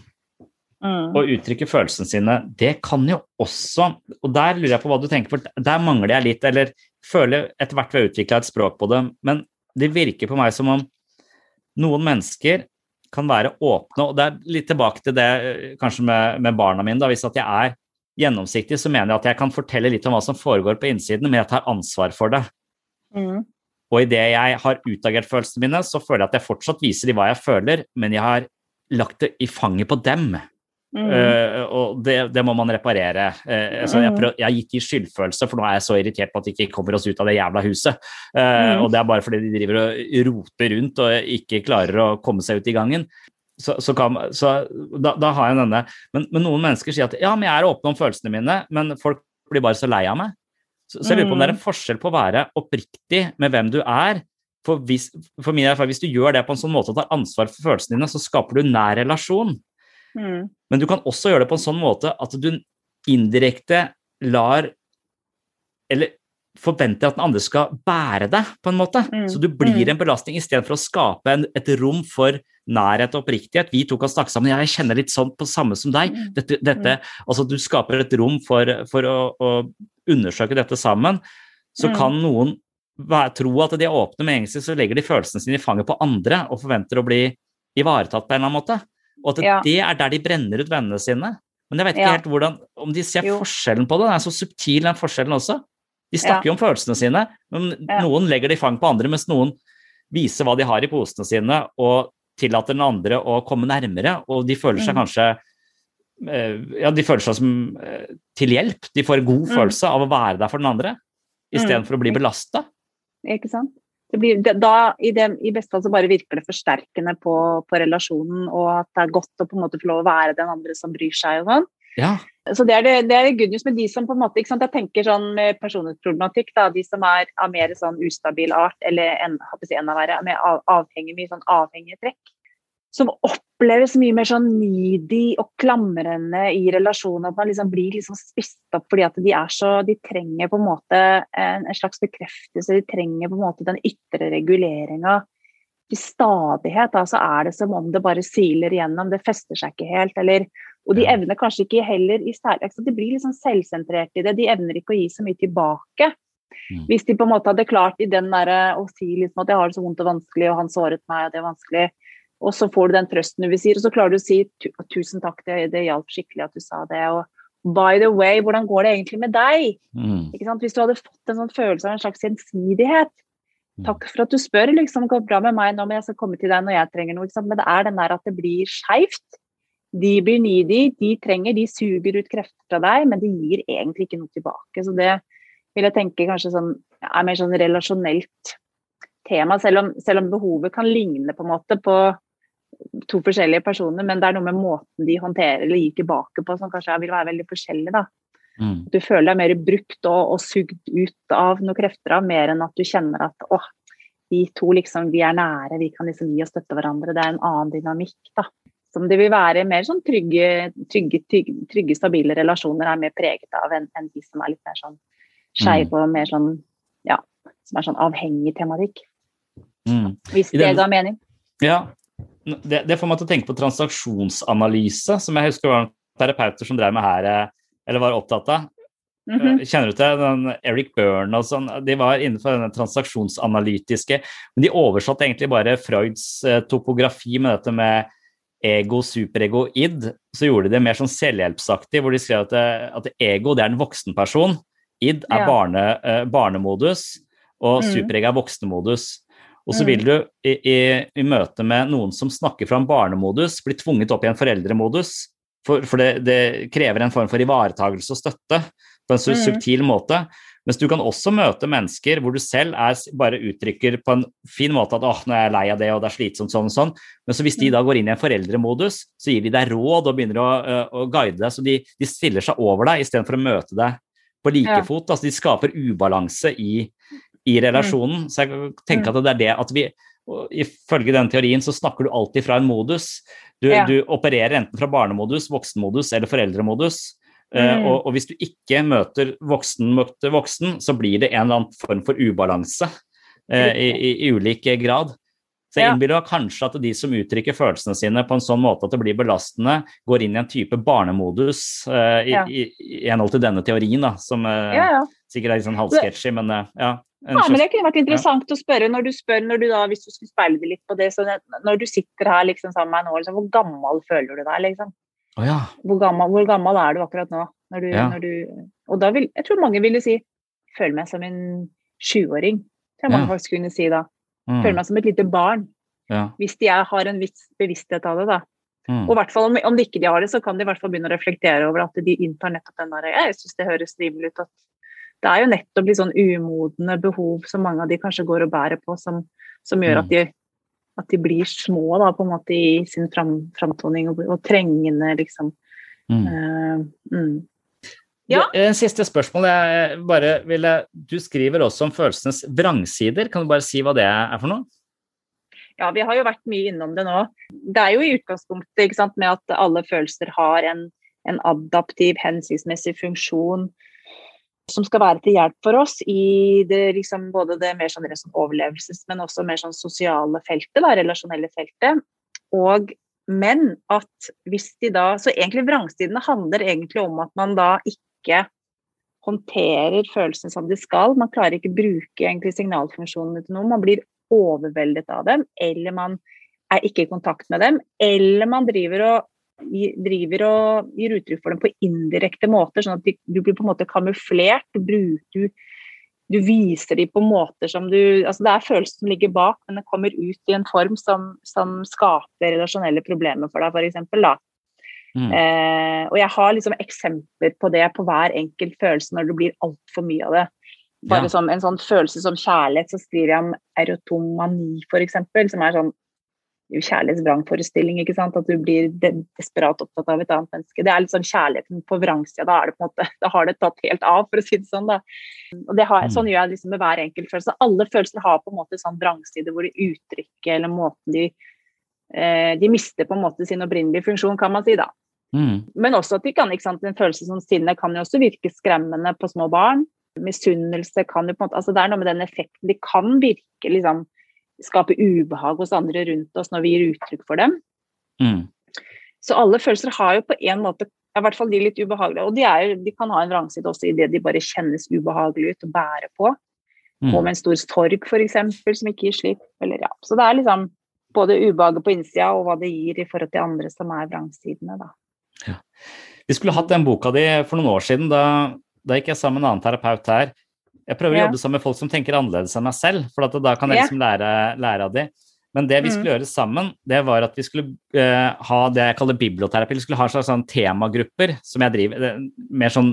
Mm. og uttrykke følelsene sine, det kan jo også Og der lurer jeg på hva du tenker, for der mangler jeg litt, eller føler etter hvert vi har utvikla et språk på det, men det virker på meg som om noen mennesker kan være åpne, og det er litt tilbake til det eh, kanskje med, med barna mine. da, Hvis at jeg er gjennomsiktig, så mener jeg at jeg kan fortelle litt om hva som foregår på innsiden, men jeg tar ansvar for det. Mm. Og idet jeg har utagert følelsene mine, så føler jeg at jeg fortsatt viser dem hva jeg føler, men jeg har lagt det i fanget på dem. Mm. Eh, og det, det må man reparere. Uh, altså jeg, Mm. prøv, jeg gikk i skyldfølelse, for nå er jeg så irritert på at de ikke kommer oss ut av det jævla huset. Uh, Mm. Og det er bare fordi de driver og roter rundt og ikke klarer å komme seg ut i gangen. Så, så, kan, så da, da har jeg denne men, men noen mennesker sier at ja, men jeg er åpen om følelsene mine, men folk blir bare så lei av meg. Så, så jeg lurer på om det er en forskjell på å være oppriktig med hvem du er. For, hvis, for min erfaring, hvis du gjør det på en sånn måte og tar ansvar for følelsene dine, så skaper du nær relasjon. Mm. Men du kan også gjøre det på en sånn måte at du indirekte lar Eller forventer at den andre skal bære deg, på en måte. Mm. Så du blir Mm. en belastning istedenfor å skape en, et rom for nærhet og oppriktighet. Vi to kan snakke sammen. Jeg kjenner litt sånn på samme som deg. Mm. Dette, dette, altså Du skaper et rom for, for å, å undersøke dette sammen. Så Mm. kan noen tro at de er åpne med egentlig, så legger de følelsene sine i fanget på andre og forventer å bli ivaretatt på en eller annen måte. Og at Ja. det er der de brenner ut vennene sine. Men jeg vet ikke Ja. helt hvordan, om de ser Jo. forskjellen på det. Den er så subtil, den forskjellen også. De snakker jo om følelsene sine, men noen legger det i fang på andre, mens noen viser hva de har i posene sine, og tillater den andre å komme nærmere, og de føler seg Mm. kanskje eh, ja, de føler seg som eh, til hjelp. De får en god Mm. følelse av å være der for den andre, istedenfor å bli belasta. Ikke sant? Det blir, da, i, det, I beste fall så bare virker det forsterkende på, på relasjonen, og at det er godt å på en måte få lov å være den andre som bryr seg. og sånn. Ja. Så det er det, det er good news med de som på en måte, ikke sant? Jeg tenker sånn med personlighetsproblematikk, da, de som er av mer sånn ustabil art, eller en, si enda verre, med av, avhengig, mye sånn avhengige trekk. Som oppleves mye mer sånn needy og klamrende i relasjonen. At man liksom blir liksom spist opp fordi at de er så De trenger på en måte en, en slags bekreftelse, de trenger på en måte den ytre reguleringa til stadighet. Så er det som om det bare siler igjennom, det fester seg ikke helt. eller og de evner kanskje ikke heller i særlig altså De blir liksom selvsentrerte i det. De evner ikke å gi så mye tilbake. Mm. Hvis de på en måte hadde klart i den derre å si liksom at jeg har det så vondt og vanskelig, og han såret meg, og det er vanskelig, og så får du den trøsten du vil si, og så klarer du å si tusen takk, det, det hjalp skikkelig at du sa det, og, By the way, hvordan går det egentlig med deg? Mm. Hvis du hadde fått en sånn følelse av en slags gjensidighet. Mm. Takk for at du spør, liksom. Det går bra med meg nå, men jeg skal komme til deg når jeg trenger noe. Men det er den der at det blir skeivt. De blir needy, de trenger, de suger ut krefter fra deg, men de gir egentlig ikke noe tilbake. Så det vil jeg tenke kanskje sånn, er mer sånn relasjonelt tema, selv om, selv om behovet kan ligne på en måte på to forskjellige personer, men det er noe med måten de håndterer eller gir tilbake på som kanskje vil være veldig forskjellig. da. Mm. Du føler deg mer brukt og, og sugd ut av noen krefter av, mer enn at du kjenner at å, vi to liksom, vi er nære, vi kan liksom gi og støtte hverandre. Det er en annen dynamikk, da. Som det vil være mer sånn trygge, trygge, trygge, trygge stabile relasjoner er mer preget av enn en de som er litt mer sånn skeive og mer sånn, ja, som er sånn avhengig tematikk. Mm. Hvis det ga mening. Ja, det, det får meg til å tenke på transaksjonsanalyse, som jeg husker var terapeuter som drev med her, eh, eller var opptatt av. Mm -hmm. Kjenner du til den Eric Byrne og sånn? De var innenfor denne transaksjonsanalytiske, men de oversatte egentlig bare Freuds eh, topografi med dette med ego, superego, id. Så gjorde de det mer sånn selvhjelpsaktig, hvor de skrev at, det, at ego det er en voksen person, id er Ja. barne, eh, barnemodus, og Mm. superego er voksenmodus. Og så Mm. vil du i, i, i møte med noen som snakker fra en barnemodus, bli tvunget opp i en foreldremodus. For, for det, det krever en form for ivaretagelse og støtte på en så Mm. subtil måte. Mens du kan også møte mennesker hvor du selv er, bare uttrykker på en fin måte at åh, nå er jeg lei av det, og det er slitsomt sånn og sånn. Men så hvis de Mm. da går inn i en foreldremodus, så gir de deg råd og begynner å, å guide deg. Så de, de stiller seg over deg istedenfor å møte deg på like Ja. fot. Altså de skaper ubalanse i, i relasjonen. Så jeg tenker at det er det at vi Ifølge den teorien så snakker du alltid fra en modus. Du, Ja. du opererer enten fra barnemodus, voksenmodus eller foreldremodus. Eh, Mm. og, og hvis du ikke møter voksen møter voksen, så blir det en eller annen form for ubalanse eh, i, i, i ulik grad. Så jeg innbiller meg kanskje at de som uttrykker følelsene sine på en sånn måte at det blir belastende, går inn i en type barnemodus eh, i, Ja. i, i henhold til denne teorien, da, som eh, Ja, ja. sikkert er litt sånn halvsketsjy, men eh, ja. Ja, men det kunne vært interessant å spørre når du spør, når du da, hvis du skulle speile litt på det, så når du sitter her liksom sammen med meg nå, liksom, hvor gammel føler du deg, liksom? Oh, ja. Hvor gammel, hvor gammel er du akkurat nå? Når du, Ja. når du, og da vil, jeg tror mange ville si, føler meg som en 20-åring. tror jeg mange Ja. faktisk kunne si da. Mm, Føler meg som et lite barn. ja. Hvis de er, har en viss bevissthet av det, da. Mm. Og i hvert fall om, om de ikke de har det, så kan de i hvert fall begynne å reflektere over at de inntar nettopp den der Jeg syns det høres rimelig ut at det er jo nettopp litt sånn umodne behov som mange av de kanskje går og bærer på, som, som gjør at Mm. de, at de blir små da, på en måte i sin fram, framtoning og, og trengende, liksom. Mm. Uh, mm. Ja. Det- eh, Siste spørsmål. Jeg bare ville, du skriver også om følelsenes vrangsider. Kan du bare si hva det er for noe? Ja, vi har jo vært mye innom det nå. Det er jo i utgangspunktet ikke sant, med at alle følelser har en, en adaptiv, hensiktsmessig funksjon som skal være til hjelp for oss i det, liksom, både det mer sånn, sånn overlevelses, men også mer sånn sosiale feltet, da, relasjonelle feltet. Og, men at hvis de da Så egentlig vrangstidene handler egentlig om at man da ikke håndterer følelsene som de skal. Man klarer ikke bruke egentlig signalfunksjonene til noe. Man blir overveldet av dem, eller man er ikke i kontakt med dem, eller man driver og, driver og gir uttrykk for dem på indirekte måter, sånn at du blir på en måte kamuflert. Du, du, du viser dem på måter som du altså Det er følelser som ligger bak, men det kommer ut i en form som, som skaper relasjonelle problemer for deg, f.eks. Mm. Eh, og jeg har liksom eksempler på det på hver enkelt følelse når det blir altfor mye av det. Bare Ja. som en sånn følelse som kjærlighet, så skriver jeg om erotomani, f.eks., som er sånn kjærlighetsvrangforestilling, ikke sant. At du blir desperat opptatt av et annet menneske. Det er litt sånn kjærligheten på vrangsida. Da, er det på en måte, da har det tatt helt av, for å si det sånn. da. Og det har, Mm. Sånn gjør jeg liksom med hver enkelt følelse. Alle følelser har på en måte sånn vrangside hvor de uttrykker eller måten de eh, De mister på en måte sin opprinnelige funksjon, kan man si, da. Mm. Men også at de kan, ikke sant, en følelse som sinne kan jo også virke skremmende på små barn. Misunnelse kan jo på en måte, altså Det er noe med den effekten. De kan virke liksom skape ubehag hos andre rundt oss når vi gir uttrykk for dem. Mm. Så alle følelser har jo på en måte i hvert fall de litt ubehagelige. Og de, er, de kan ha en vrangside også i det de bare kjennes ubehagelige ut og bærer på. Mm. Og med en stor sorg, f.eks., som ikke gir slipp. Eller, ja. Så det er liksom både ubehaget på innsida og hva det gir i forhold til andre som er vrangsidene. Da. Vi skulle hatt den boka di for noen år siden. Da, da gikk jeg sammen med en annen terapeut her. Jeg prøver å jobbe sammen med folk som tenker annerledes enn meg selv, for at da kan jeg liksom lære, lære av de. Men det vi skulle gjøre sammen, det var at vi skulle uh, ha det jeg kaller biblioterapi. Vi skulle ha slags sånn temagrupper som jeg driver er Mer sånn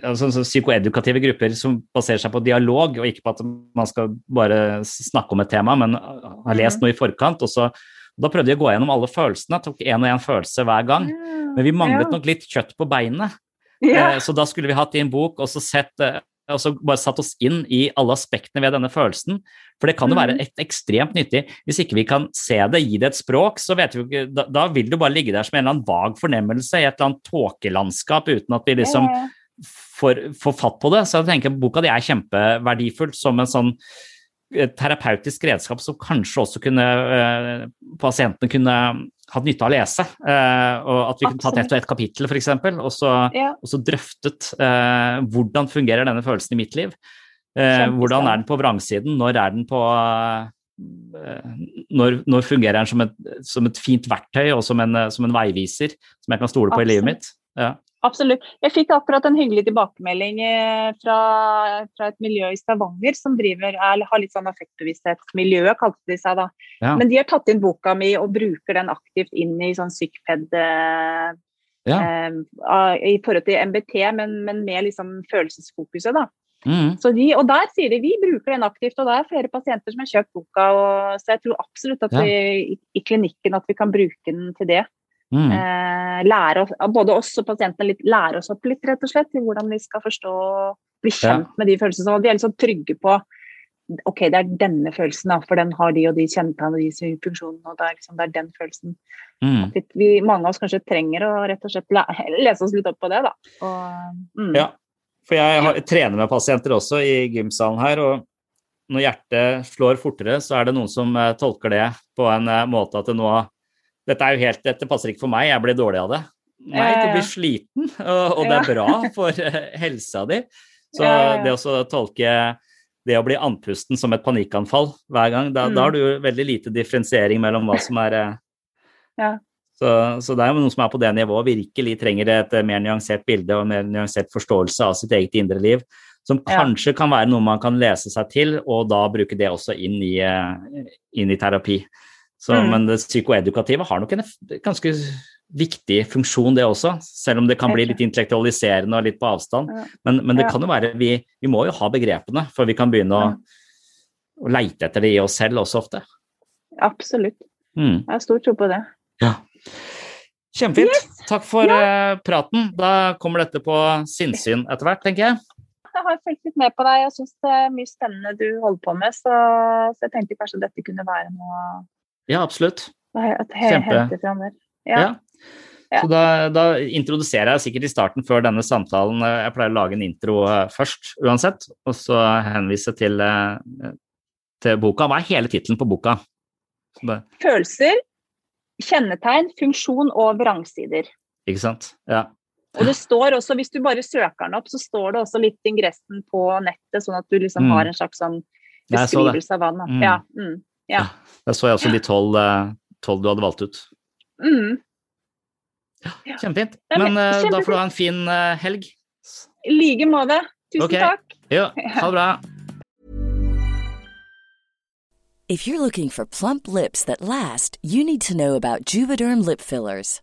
altså, så psykoedukative grupper som baserer seg på dialog, og ikke på at man skal bare snakke om et tema, men har lest noe i forkant. og så da prøvde jeg å gå gjennom alle følelsene, tok én og én følelse hver gang. Men vi manglet nok litt kjøtt på beinet. Ja. Eh, Så da skulle vi hatt i en bok og så sett og så bare satt oss inn i alle aspektene ved denne følelsen. For det kan jo være Mhm. et ekstremt nyttig. Hvis ikke vi kan se det, gi det et språk, så vet vi ikke Da, da vil det jo bare ligge der som en eller annen vag fornemmelse i et eller annet tåkelandskap uten at vi liksom får, får fatt på det. Så jeg tenker boka di er kjempeverdifull som en sånn terapeutisk redskap som kanskje også kunne eh, pasientene kunne hatt nytte av å lese. Eh, og at vi kunne tatt ett og ett kapittel, f.eks., og, så- Ja. og så drøftet eh, hvordan fungerer denne følelsen i mitt liv. Eh, hvordan er den på vrangsiden? Når er den på eh, når, når fungerer den som et, som et fint verktøy og som en, som en veiviser som jeg kan stole på i livet mitt? Ja. Absolutt. Jeg fikk akkurat en hyggelig tilbakemelding eh, fra, fra et miljø i Stavanger som driver, er, har litt sånn affektbevissthetsmiljø, kalte de seg da. Ja. Men de har tatt inn boka mi og bruker den aktivt inn i sånn psykped eh, Ja. eh, i forhold til MBT, men, men med liksom følelsesfokuset, da. Mm. Så de, og der sier de vi bruker den aktivt, og det er flere pasienter som har kjøpt boka. Og, så jeg tror absolutt at Ja. vi i, i klinikken at vi kan bruke den til det. Mm. Eh, lære oss, både oss og pasientene litt, lære oss opp litt, rett og slett, til hvordan vi skal forstå bli kjent Ja. med de følelsene. Så vi er liksom trygge på ok, det er denne følelsen, da, for den har de og de kjennetegn og de funksjonene. og det er, liksom, det er den følelsen. Mm. Litt, vi, mange av oss kanskje trenger å rett og slett lese oss litt opp på det. da. Og, mm. Ja, for jeg har, trener med pasienter også i gymsalen her, og når hjertet slår fortere, så er det noen som eh, tolker det på en eh, måte at det nå Dette er jo helt, dette passer ikke for meg, jeg blir dårlig av det. Nei, du blir sliten, og, og det er bra for eh, helsa di. Så det å tolke det å bli andpusten som et panikkanfall hver gang, da, Mm. da har du jo veldig lite differensiering mellom hva som er eh, Ja. så, så det er jo noen som er på det nivået, virkelig trenger et eh, mer nyansert bilde og mer nyansert forståelse av sitt eget indre liv, som Ja. kanskje kan være noe man kan lese seg til, og da bruke det også inn i, inn i terapi. Så, Mm. Men det psykoedukative har nok en ganske viktig funksjon, det også, selv om det kan bli litt intellektualiserende og litt på avstand. Ja. Men, men det Ja. kan jo være, vi, vi må jo ha begrepene, for vi kan begynne å, Ja. å leite etter det i oss selv også ofte. Absolutt. Mm. Jeg har stor tro på det. Ja. Kjempefint. Takk for eh, praten. Da kommer dette på sinnssyn etter hvert, tenker jeg. Jeg har fulgt litt med på deg. Jeg syns det er mye spennende du holder på med. Så, så jeg tenkte kanskje dette kunne være noe Ja, absolutt. Kjempe. Ja. Ja. Så da, da introduserer jeg sikkert i starten før denne samtalen Jeg pleier å lage en intro eh, først, uansett, og så henvise til, eh, til boka. Hva er hele tittelen på boka? Følelser, kjennetegn, funksjon og vrangsider. ikke sant? Ja. Og det står også, hvis du bare søker den opp, så står det også litt ingressen på nettet, sånn at du liksom Mm. har en slags sånn beskrivelse av hva den er. Mm. Ja. Mm. Ja. Der så jeg også de tolv eh, tolv du hadde valgt ut. Mm. Kjempefint. Ja, men Men eh, da får du ha en fin eh, helg. I like måte. Tusen okay. takk. Ja, ha det bra. If you're looking for plump lips that last, you need to know about Juvederm lip fillers.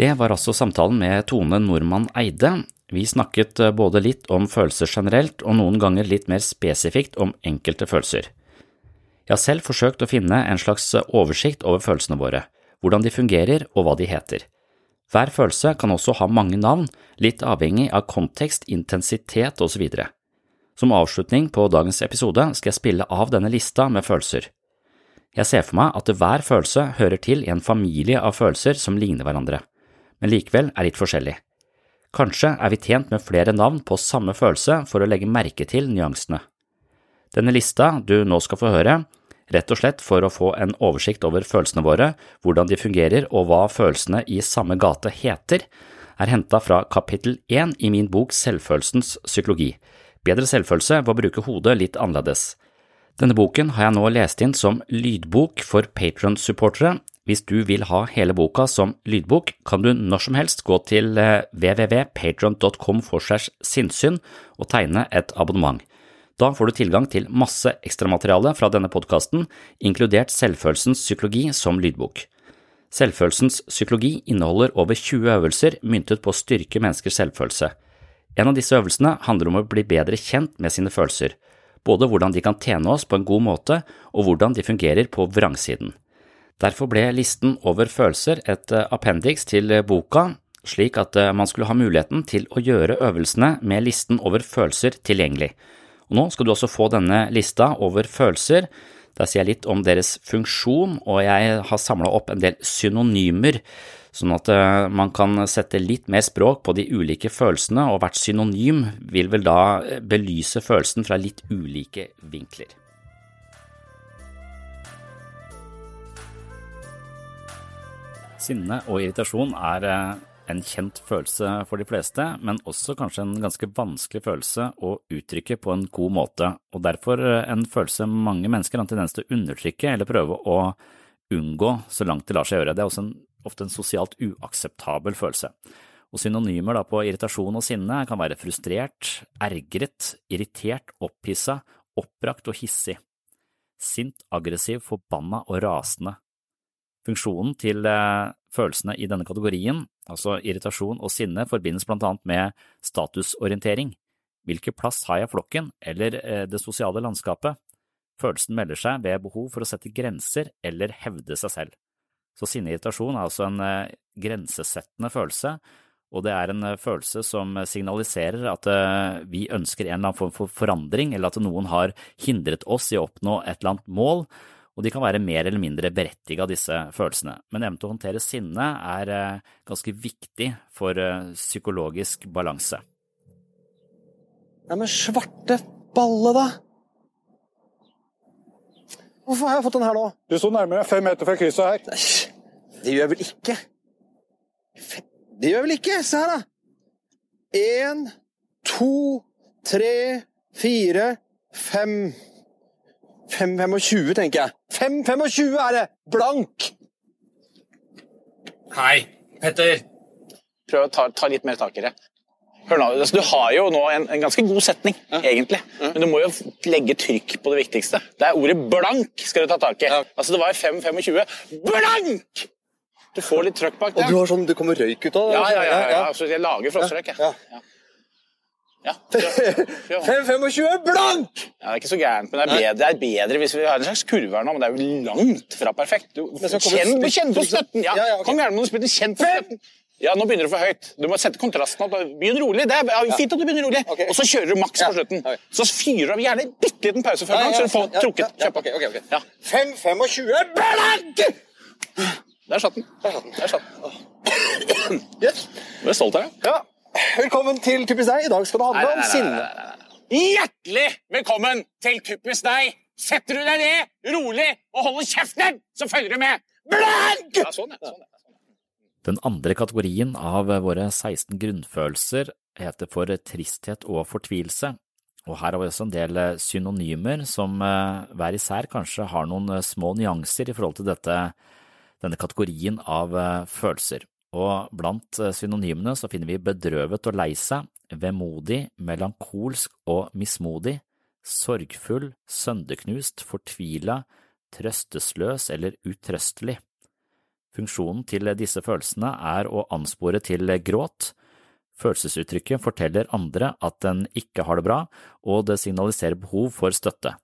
Det var altså samtalen med Tone Nordmann Eide. Vi snakket eh, både litt om følelser generelt, og noen ganger litt mer spesifikt om enkelte følelser. Jeg har selv forsøkt å finne en slags oversikt over følelsene våre, hvordan de fungerer og hva de heter. Hver følelse kan også ha mange navn, litt avhengig av kontekst, intensitet osv. Som avslutning på dagens episode skal jeg spille av denne lista med følelser. Jeg ser for meg at hver følelse hører til i en familie av følelser som ligner hverandre, men likevel er litt forskjellig. Kanskje er vi tjent med flere navn på samme følelse for å legge merke til nyansene. Denne lista du nå skal få høre, rett og slett for å få en oversikt over følelsene våre, hvordan de fungerer og hva følelsene i samme gate heter, er henta fra kapittel én i min bok Selvfølelsens psykologi, Bedre selvfølelse ved å bruke hodet litt annerledes. Denne boken har jeg nå lest inn som lydbok for Patron-supportere. Hvis du vil ha hele boka som lydbok, kan du når som helst gå til www.patron.com for segs sinnssyn og tegne et abonnement. Da får du tilgang til masse ekstramateriale fra denne podkasten, inkludert Selvfølelsens psykologi som lydbok. Selvfølelsens psykologi inneholder over 20 øvelser myntet på å styrke menneskers selvfølelse. En av disse øvelsene handler om å bli bedre kjent med sine følelser, både hvordan de kan tjene oss på en god måte og hvordan de fungerer på vrangsiden. Derfor ble listen over følelser et appendix til boka, slik at man skulle ha muligheten til å gjøre øvelsene med listen over følelser tilgjengelig. Og nå skal du også få denne lista over følelser. Der sier jeg litt om deres funksjon, og jeg har samla opp en del synonymer sånn at man kan sette litt mer språk på de ulike følelsene, og hvert synonym vil vel da belyse følelsen fra litt ulike vinkler. Sinne og irritasjon er en kjent følelse for de fleste, men også kanskje en ganske vanskelig følelse å uttrykke på en god måte, og derfor en følelse mange mennesker har en tendens til å undertrykke eller prøve å unngå så langt det lar seg gjøre. Det er også en, ofte en sosialt uakseptabel følelse. Og Synonymer på irritasjon og sinne kan være frustrert, ergret, irritert, opphissa, oppbrakt og hissig, sint, aggressiv, forbanna og rasende. Funksjonen til følelsene i denne kategorien, altså irritasjon og sinne, forbindes blant annet med statusorientering. Hvilken plass har jeg flokken eller det sosiale landskapet? Følelsen melder seg ved behov for å sette grenser eller hevde seg selv. Så sinne-irritasjon er altså en grensesettende følelse, og det er en følelse som signaliserer at vi ønsker en eller annen form for forandring, eller at noen har hindret oss i å oppnå et eller annet mål, og de kan være mer eller mindre berettiga, disse følelsene. Men evnen til å håndtere sinne er ganske viktig for psykologisk balanse. Ja, men svarte balle, da! Hvorfor har jeg fått den her nå? Du sto nærmere fem meter fra krysset her. Det gjør jeg vel ikke? Det gjør jeg vel ikke? Se her, da. Én, to, tre, fire, fem Fem 25, tenker jeg. Fem 25 er det! Blank! Hei, Petter. Prøv å ta, ta litt mer tak i det. Hør nå, altså, Du har jo nå en, en ganske god setning, egentlig. Men du må jo legge trykk på det viktigste. Det er ordet 'blank' skal du ta tak i. Altså, Det var 5-25. Blank! Du får litt trøkk bak det. Og du har sånn, det kommer røyk ut av det? Ja, ja, ja. ja, Altså, jeg lager frosserøyk, jeg. Ja. Ja. 5-25 blank! Ja, det er ikke så gærent, men det er bedre, det er bedre hvis vi har en slags kurve her nå, men det er jo langt fra perfekt. Du, kjenn, kjenn på støtten! Ja, Ja, ja, okay. Kom gjerne med noen spytter. Kjenn på støtten. Ja, nå begynner du for høyt. Du må sette kontrasten opp. Begynn rolig. Det er ja, fint at du begynner rolig. Og så kjører du maks på slutten. Så fyrer du av gjerne en bitte liten pause før gang, så du får trukket. Ok, ok, Ja. 5-25 blank! Der satt den. Der satt den. Yes. Du er stolt av deg? Ja. Velkommen til Typisk deg. I dag skal det handle om sinne. Hjertelig velkommen til Typisk deg! Setter du deg ned, rolig, og holder kjeften, så følger du med. Blank! Ja, sånn, ja. Sånn. Den andre kategorien av våre 16 grunnfølelser heter for tristhet og fortvilelse, og her har vi også en del synonymer som eh, hver især kanskje har noen eh, små nyanser i forhold til dette, denne kategorien av eh, følelser. Og blant eh, synonymene så finner vi bedrøvet og lei seg, vemodig, melankolsk og mismodig, sorgfull, sønderknust, fortvila, trøstesløs eller utrøstelig. Funksjonen til disse følelsene er å anspore til gråt. Følelsesuttrykket forteller andre at en ikke har det bra, og det signaliserer behov for støtte.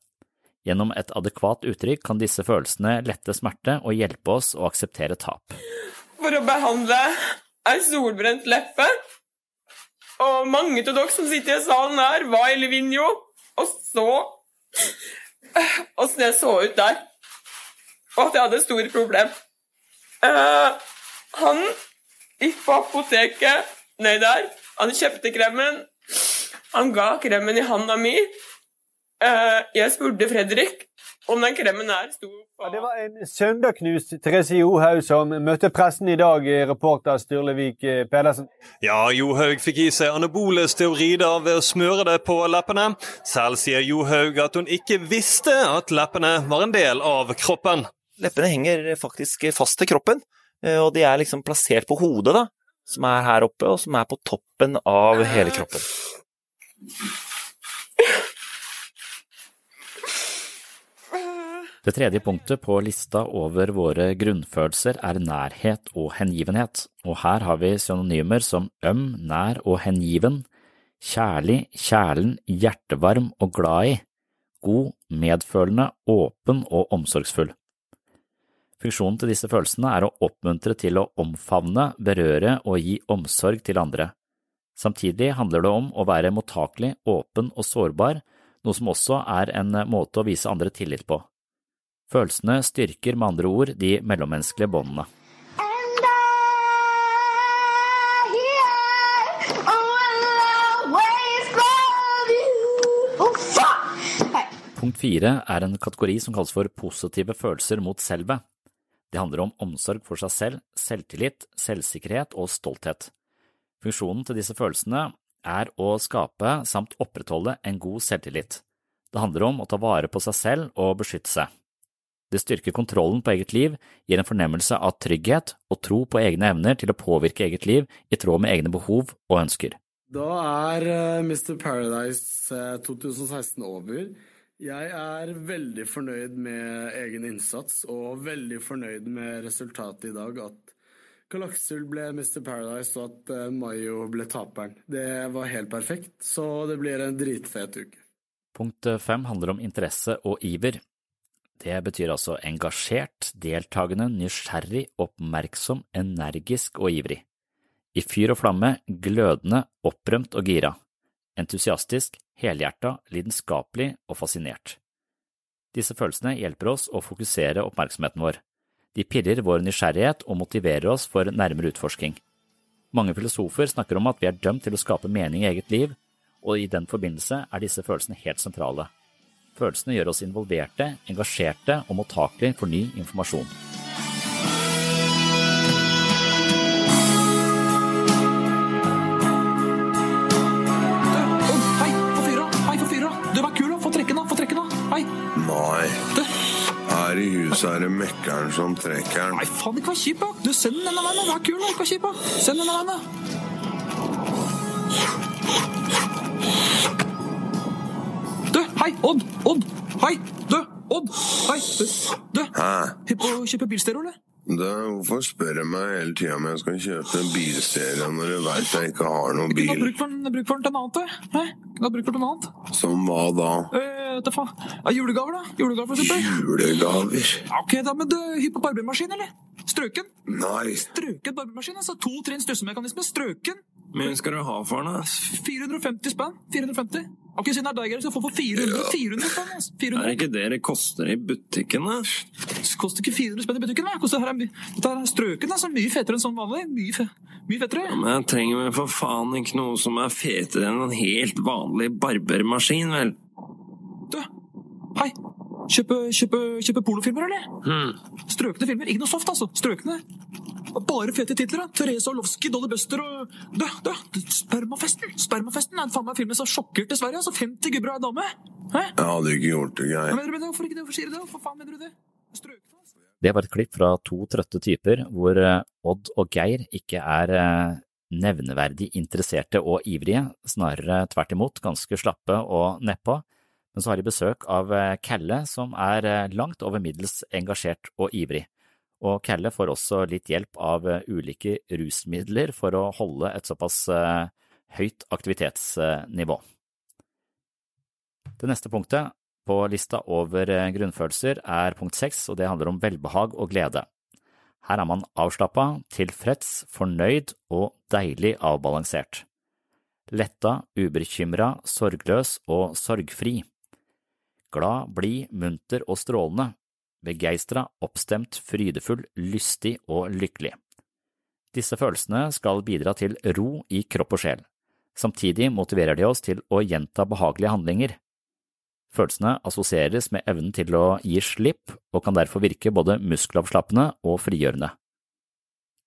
Gjennom et adekvat uttrykk kan disse følelsene lette smerte og hjelpe oss å akseptere tap. For å behandle ei solbrent leppe. Og mange av dere som sitter i salen her, var i Livigno og så åssen jeg så ut der. Og at jeg hadde store problem. Uh, han gikk på apoteket nedi der. Han kjøpte kremen. Han ga kremen i handa mi. Uh, jeg spurte Fredrik om den klemmen her sto Ja, det var en sønderknust Therese Johaug som møtte pressen i dag, eh, reporter Sturlevik eh, Pedersen. Ja, Johaug fikk i seg anabole steorider ved å smøre det på leppene. Selv sier Johaug at hun ikke visste at leppene var en del av kroppen. Leppene henger faktisk fast til kroppen, eh, og de er liksom plassert på hodet, da. Som er her oppe, og som er på toppen av hele kroppen. Det tredje punktet på lista over våre grunnfølelser er nærhet og hengivenhet, og her har vi synonymer som øm, nær og hengiven, kjærlig, kjælen, hjertevarm og glad i, god, medfølende, åpen og omsorgsfull. Funksjonen til disse følelsene er å oppmuntre til å omfavne, berøre og gi omsorg til andre. Samtidig handler det om å være mottakelig, åpen og sårbar, noe som også er en måte å vise andre tillit på. Følelsene styrker med andre ord de mellommenneskelige båndene. Punkt fire er en kategori som kalles for positive følelser mot selvet. Det handler om omsorg for seg selv, selvtillit, selvsikkerhet og stolthet. Funksjonen til disse følelsene er å skape samt opprettholde en god selvtillit. Det handler om å ta vare på seg selv og beskytte seg. Det styrker kontrollen på eget liv, gir en fornemmelse av trygghet og tro på egne evner til å påvirke eget liv i tråd med egne behov og ønsker. Da er eh, Mr. Paradise eh, 2016 over. Jeg er veldig fornøyd med egen innsats og veldig fornøyd med resultatet i dag. At Karl-Aksel ble Mr. Paradise og at eh, Mayo ble taperen. Det var helt perfekt, så det blir en dritfet uke. Punkt fem handler om interesse og iver. Det betyr altså engasjert, deltakende, nysgjerrig, oppmerksom, energisk og ivrig. I fyr og flamme, glødende, opprømt og gira. Entusiastisk, helhjerta, lidenskapelig og fascinert. Disse følelsene hjelper oss å fokusere oppmerksomheten vår. De pirrer vår nysgjerrighet og motiverer oss for nærmere utforsking. Mange filosofer snakker om at vi er dømt til å skape mening i eget liv, og i den forbindelse er disse følelsene helt sentrale. Følelsene gjør oss involverte, engasjerte og mottakelige for ny informasjon. Her i huset er det mekkeren som trekker den. Nei, faen, ikke vær kjip, da! Du, send den denne veien, da! Vær kul, da! Ikke vær kjip, da! Send den denne veien, da! Du, hei, Odd! Odd! Hei! Du, Odd! Hei! Du, du. Hæ? Hypp på å kjøpe bilstereo, eller? Da, hvorfor spør jeg meg hele tida om jeg skal kjøpe en bilserie når du veit jeg ikke har noen bil? bruk for den, bruk for den til noe annet, du. Kunne ha bruk for noe annet. Som hva da? Eh, vet faen. Ja, julegaver, da? Julegaver, for eksempel. Julegaver? Ok, da, men du, hypp på barbermaskin, eller? Strøken? Nei. Strøken barbermaskin, altså. To trinn støssemekanisme. Strøken. Men skal du ha for den? 450 spenn. 450. Ok, siden det er deg, Geir, så få for 400. 400 spenn, altså. 400. ikke det det koster i butikken, da? Det koster ikke 400 spenn i butikken, da. Koster her er, Dette er strøken, altså. Mye fetere enn sånn vanlig. Mye, fe mye fetere. Men jeg trenger vel for faen ikke noe som er fetere enn en helt vanlig barbermaskin, vel? Du, hei. Kjøpe, kjøpe, kjøpe pornofilmer, eller? Mm. Strøkne filmer. Ikke noe soft, altså. Strøkne. Bare fete titler, da. Therese Orlovsky, Dolly Buster og Dø, dø! Spermafesten! Spermafesten er faen meg filmen som sjokkerte Sverige. altså 50 gubber og ei dame. Hæ? Jeg hadde ikke gjort det, Geir. mener du med det? Hvorfor ikke det? Hvorfor sier du det? Hvorfor faen mener du det? Det var et klipp fra to trøtte typer hvor eh, Odd og Geir ikke er eh, nevneverdig interesserte og ivrige, snarere tvert imot ganske slappe og nedpå, men så har de besøk av Kelle, Kalle som er eh, langt over middels engasjert og ivrig. Og Kalle får også litt hjelp av eh, ulike rusmidler for å holde et såpass eh, høyt aktivitetsnivå. Det neste punktet på lista over eh, grunnfølelser er punkt seks, og det handler om velbehag og glede. Her er man avslappa, tilfreds, fornøyd og deilig avbalansert. Letta, ubekymra, sorgløs og sorgfri. Glad, blid, munter og strålende. Begeistra, oppstemt, frydefull, lystig og lykkelig. Disse følelsene skal bidra til ro i kropp og sjel. Samtidig motiverer de oss til å gjenta behagelige handlinger. Følelsene assosieres med evnen til å gi slipp og kan derfor virke både muskelavslappende og frigjørende.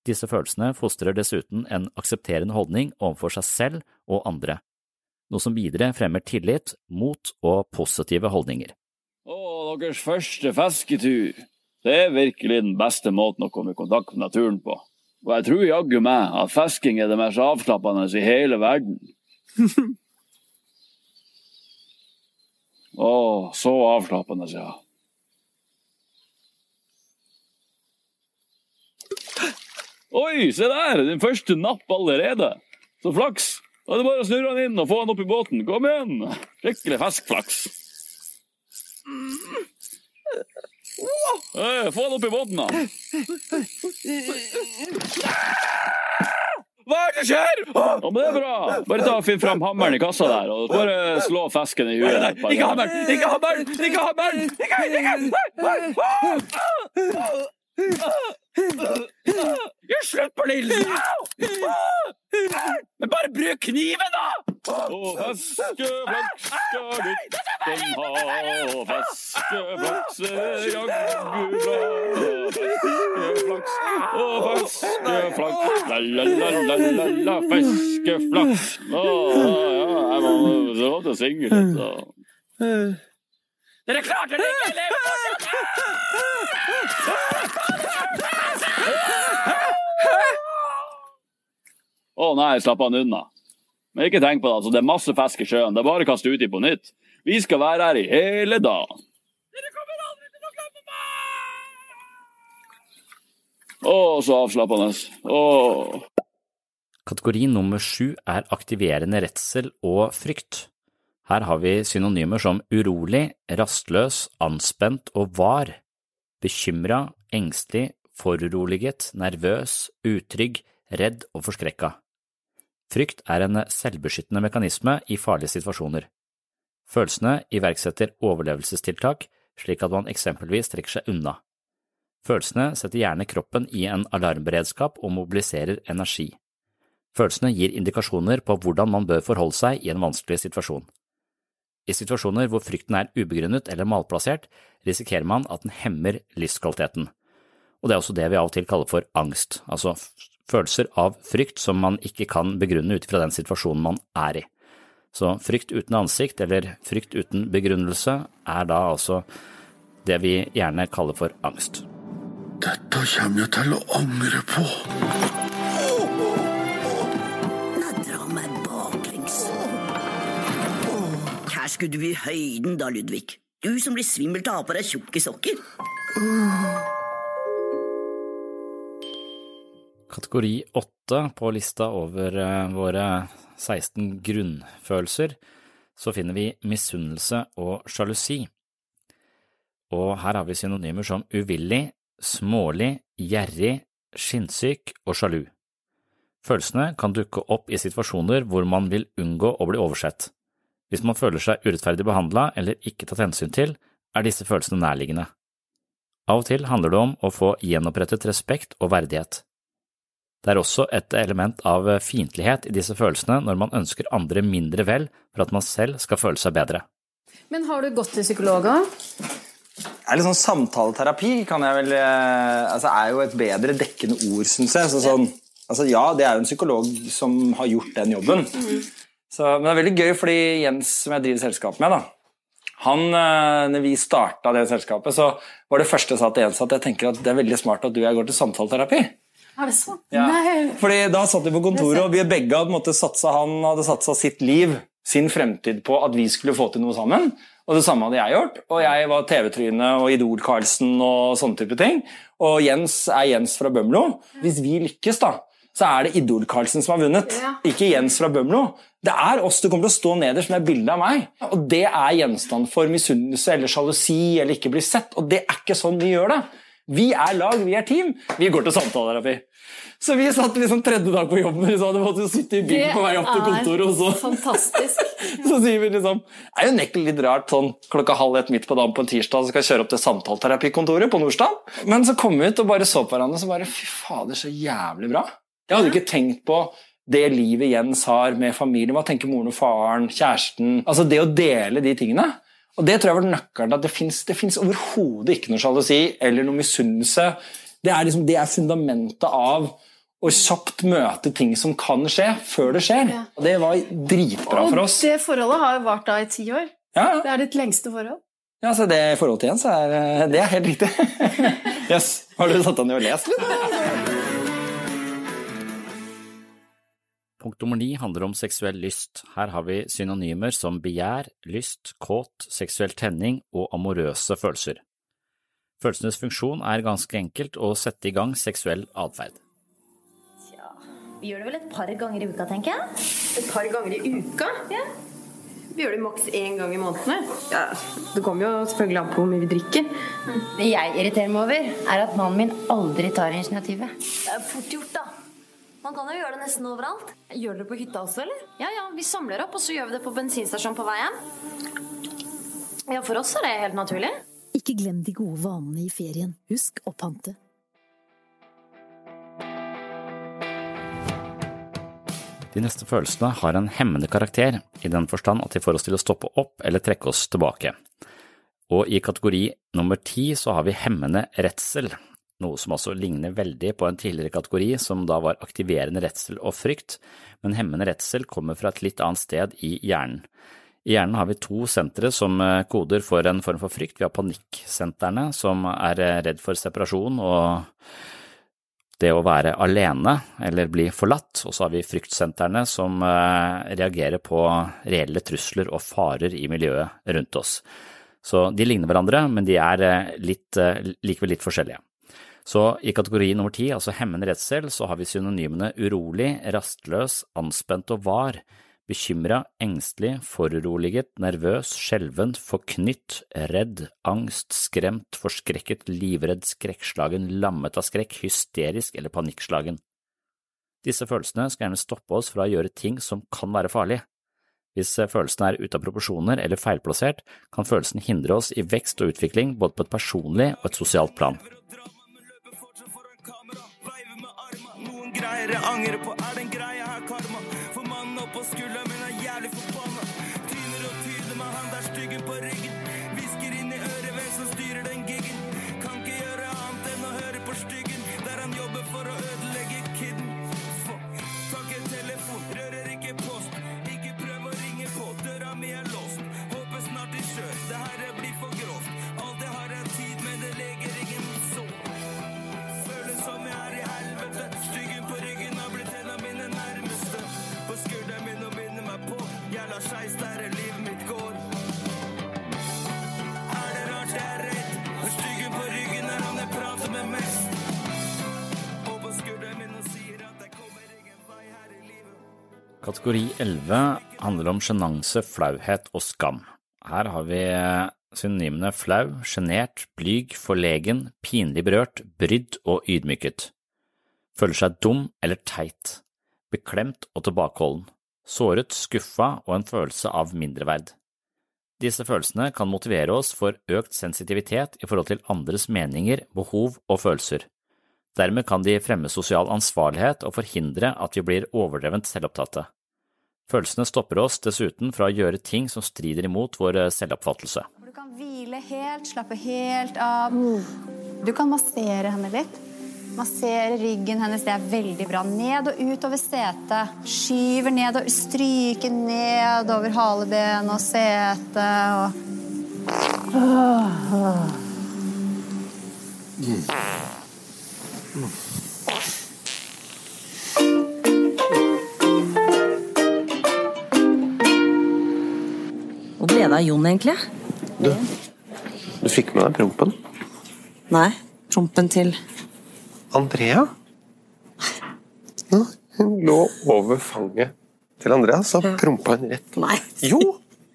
Disse følelsene fostrer dessuten en aksepterende holdning overfor seg selv og andre, noe som videre fremmer tillit, mot og positive holdninger. Å, deres første fisketur. Det er virkelig den beste måten å komme i kontakt med naturen på. Og jeg tror jaggu meg at fisking er det mest avslappende i hele verden. Å, så avslappende, ja. Oi, se der! Din første napp allerede. Så flaks. Da er det bare å snurre han inn og få han opp i båten. Kom igjen! Skikkelig fiskflaks. Hey, få han opp i båten, da. Hva er det som skjer? Ja, men det er bra. Bare ta og finn fram hammeren i kassa der, og bare slå fisken i huet. Ikke hammeren! Ikke hammeren! Ikke hammeren! Ikke, ikke! Gjør slutt på Lillen! Men bare bruk kniven, da! Og fiskeflaks skal gutten ha, fiskeflaks er jaggu bra. Fiskeflaks og fiskeflaks, la-la-la-la-la, fiskeflaks. Å, ja, jeg må lov til å synge litt, da. Dere klarte det ikke, eller? Å nei, slapp han unna. Men ikke tenk på det, altså, det er masse fisk i sjøen. Det er bare å kaste uti på nytt. Vi skal være her i hele dagen. Å, så avslappende. Å. Kategori nummer sju er aktiverende redsel og frykt. Her har vi synonymer som urolig, rastløs, anspent og var, bekymra, engstelig, foruroliget, nervøs, utrygg, redd og forskrekka. Frykt er en selvbeskyttende mekanisme i farlige situasjoner. Følelsene iverksetter overlevelsestiltak, slik at man eksempelvis trekker seg unna. Følelsene setter gjerne kroppen i en alarmberedskap og mobiliserer energi. Følelsene gir indikasjoner på hvordan man bør forholde seg i en vanskelig situasjon. I situasjoner hvor frykten er ubegrunnet eller malplassert, risikerer man at den hemmer livskvaliteten. Og det er også det vi av og til kaller for angst, altså følelser av frykt som man ikke kan begrunne ut fra den situasjonen man er i. Så frykt uten ansikt, eller frykt uten begrunnelse, er da altså det vi gjerne kaller for angst. Dette kommer jeg til å angre på. Nå drar meg baklengs. Her skulle du i høyden da, Ludvig. Du som blir svimmel av å ha på deg tjukke sokker. Kategori 8 på lista over eh, våre 16 grunnfølelser, så finner vi misunnelse og sjalusi. Og her har vi synonymer som uvillig, smålig, gjerrig, skinnsyk og sjalu. Følelsene kan dukke opp i situasjoner hvor man vil unngå å bli oversett. Hvis man føler seg urettferdig behandla eller ikke tatt hensyn til, er disse følelsene nærliggende. Av og til handler det om å få gjenopprettet respekt og verdighet. Det er også et element av fiendtlighet i disse følelsene når man ønsker andre mindre vel for at man selv skal føle seg bedre. Men har du gått til psykologer? Det er litt sånn Samtaleterapi kan jeg vel, eh, altså er jo et bedre dekkende ord, syns jeg. Så sånn, altså ja, det er jo en psykolog som har gjort den jobben. Mm. Så, men det er veldig gøy, fordi Jens, som jeg driver selskapet med, da, han, eh, når vi starta det selskapet, så var det første jeg sa til Jens at jeg tenker at det er veldig smart at du og jeg går til samtaleterapi. Er det sånn? Ja. Nei. Fordi Da satt vi på kontoret, og vi begge hadde, måte, satsa, han hadde satsa sitt liv, sin fremtid, på at vi skulle få til noe sammen. Og det samme hadde jeg gjort. Og jeg var TV-tryne og Idol-Karlsen og sånne type ting. Og Jens er Jens fra Bømlo. Hvis vi lykkes, da, så er det Idol-Karlsen som har vunnet, ikke Jens fra Bømlo. Det er oss du kommer til å stå nederst med bildet av meg. Og det er gjenstand for misunnelse eller sjalusi eller ikke bli sett. Og det er ikke sånn vi gjør det. Vi er lag, vi er team. Vi går til samtaleterapi. Så vi satt liksom tredje dag på jobben vi sa måttet måtte sitte i bilen på vei opp til kontoret. og så... fantastisk. Så sier vi liksom Det er jo nekkelig litt rart sånn klokka halv ett midt på dagen på en tirsdag så skal jeg kjøre opp til samtaleterapikontoret på Nordstrand. Men så kom vi ut og bare så på hverandre så bare Fy fader, så jævlig bra. Jeg hadde ikke tenkt på det livet Jens har med familien. Hva tenker moren og faren, kjæresten Altså det å dele de tingene. Og det tror jeg var nøkkelen at det fins overhodet ikke noe sjalusi eller noe misunnelse. Det er, liksom, det er fundamentet av å kjapt møte ting som kan skje, før det skjer. Og det var dritbra for oss. Og det forholdet har vart da i ti år. Ja, ja. Det er ditt lengste forhold. Ja, så det forholdet til Jens er, det er helt riktig. yes. Har du satt deg ned og lest litt? Punkt nummer ni handler om seksuell lyst. Her har vi synonymer som begjær, lyst, kåt, seksuell tenning og amorøse følelser. Følelsenes funksjon er ganske enkelt å sette i gang seksuell atferd. Vi gjør det vel et par ganger i uka, tenker jeg. Et par ganger i uka? Ja. Vi gjør det maks én gang i måneden. Ja, det kommer jo selvfølgelig an på hvor mye vi drikker. Det jeg irriterer meg over, er at mannen min aldri tar initiativet. Det er fort gjort, da. Man kan jo gjøre det nesten overalt. Gjør dere det på hytta også, eller? Ja, ja, vi samler opp, og så gjør vi det på bensinstasjonen på vei hjem. Ja, for oss er det helt naturlig. Ikke glem de gode vanene i ferien. Husk å pante. De neste følelsene har en hemmende karakter, i den forstand at de får oss til å stoppe opp eller trekke oss tilbake. Og i kategori nummer ti så har vi hemmende redsel, noe som altså ligner veldig på en tidligere kategori som da var aktiverende redsel og frykt, men hemmende redsel kommer fra et litt annet sted i hjernen. I hjernen har vi to sentre som eh, koder for en form for frykt. Vi har panikksentrene, som er eh, redd for separasjon og det å være alene eller bli forlatt, og så har vi fryktsentrene som eh, reagerer på reelle trusler og farer i miljøet rundt oss. Så de ligner hverandre, men de er litt, likevel litt forskjellige. Så i kategori nummer ti, altså hemmende redsel, så har vi synonymene urolig, rastløs, anspent og var, bekymra, engstelig, foruroliget, nervøs, skjelven, forknytt, redd, angst, skremt, forskrekket, livredd, skrekkslagen, lammet av skrekk, hysterisk eller panikkslagen. Disse følelsene skal gjerne stoppe oss fra å gjøre ting som kan være farlige. Hvis følelsene er ute av proporsjoner eller feilplassert, kan følelsen hindre oss i vekst og utvikling både på et personlig og et sosialt plan. Noen greier jeg angrer på, er den greia her karma. Mannen skulderen Kategori 11 handler om sjenanse, flauhet og skam. Her har vi synonymene flau, sjenert, blyg, forlegen, pinlig berørt, brydd og ydmyket. Føler seg dum eller teit, beklemt og tilbakeholden, såret, skuffa og en følelse av mindreverd. Disse følelsene kan motivere oss for økt sensitivitet i forhold til andres meninger, behov og følelser. Dermed kan de fremme sosial ansvarlighet og forhindre at vi blir overdrevent selvopptatte. Følelsene stopper oss dessuten fra å gjøre ting som strider imot vår selvoppfattelse. Du kan hvile helt, slappe helt av. Du kan massere henne litt. Massere ryggen hennes, det er veldig bra. Ned og ut over setet. Skyver ned og stryker ned over haleben og setet og Mm. ble det av Jon, egentlig? Du, du fikk med deg prompen? Nei, prompen til Andrea? Ja, hun lå over fanget til Andrea, så prompa hun rett. Nei. Jo!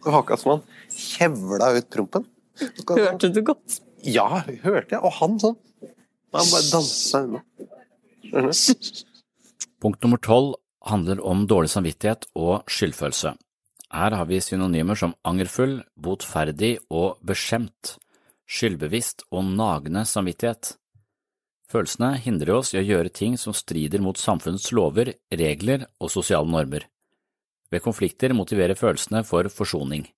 Det var akkurat som han kjevla ut prompen. Hørte du godt? Ja, hørte jeg. Og han sånn. Han bare dansa unna. Punkt nummer tolv handler om dårlig samvittighet og skyldfølelse. Her har vi synonymer som angerfull, botferdig og beskjemt, skyldbevisst og nagende samvittighet. Følelsene hindrer oss i å gjøre ting som strider mot samfunnets lover, regler og sosiale normer. Ved konflikter motiverer følelsene for forsoning.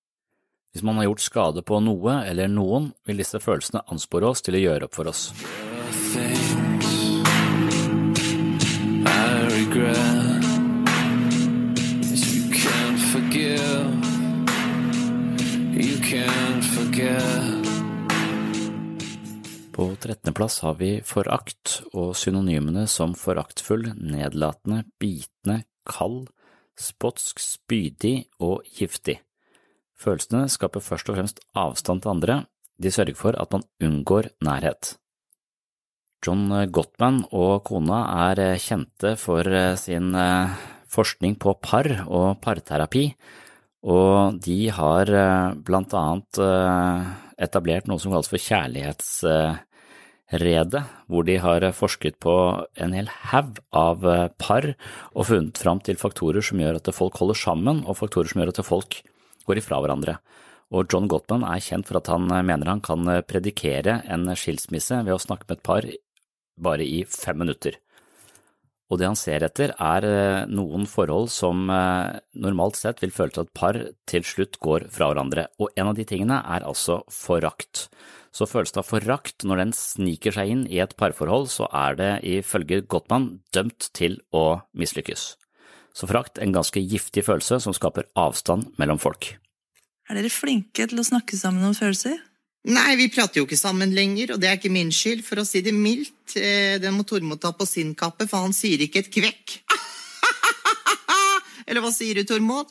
Hvis man har gjort skade på noe eller noen, vil disse følelsene anspore oss til å gjøre opp for oss. I regret forget. På trettendeplass har vi forakt og synonymene som foraktfull, nedlatende, bitende, kald, spotsk, spydig og giftig. Følelsene skaper først og fremst avstand til andre, de sørger for at man unngår nærhet. John Gottman og kona er kjente for sin eh, forskning på par og parterapi, og de har eh, blant annet eh, etablert noe som kalles for kjærlighetsredet, hvor de har forsket på en hel haug av par og funnet fram til faktorer som gjør at folk holder sammen, og faktorer som gjør at folk går ifra hverandre. Og John Gottman er kjent for at han mener han kan predikere en skilsmisse ved å snakke med et par bare i fem minutter. Og det han ser etter, er noen forhold som normalt sett vil føre til at par til slutt går fra hverandre, og en av de tingene er altså forakt. Så følelsen av forakt, når den sniker seg inn i et parforhold, så er det ifølge Gottmann dømt til å mislykkes. Så forakt en ganske giftig følelse som skaper avstand mellom folk. Er dere flinke til å snakke sammen om følelser? Nei, vi prater jo ikke sammen lenger, og det er ikke min skyld, for å si det mildt. Eh, Den må Tormod ta på sin kappe, for han sier ikke et kvekk. Eller hva sier du, Tormod?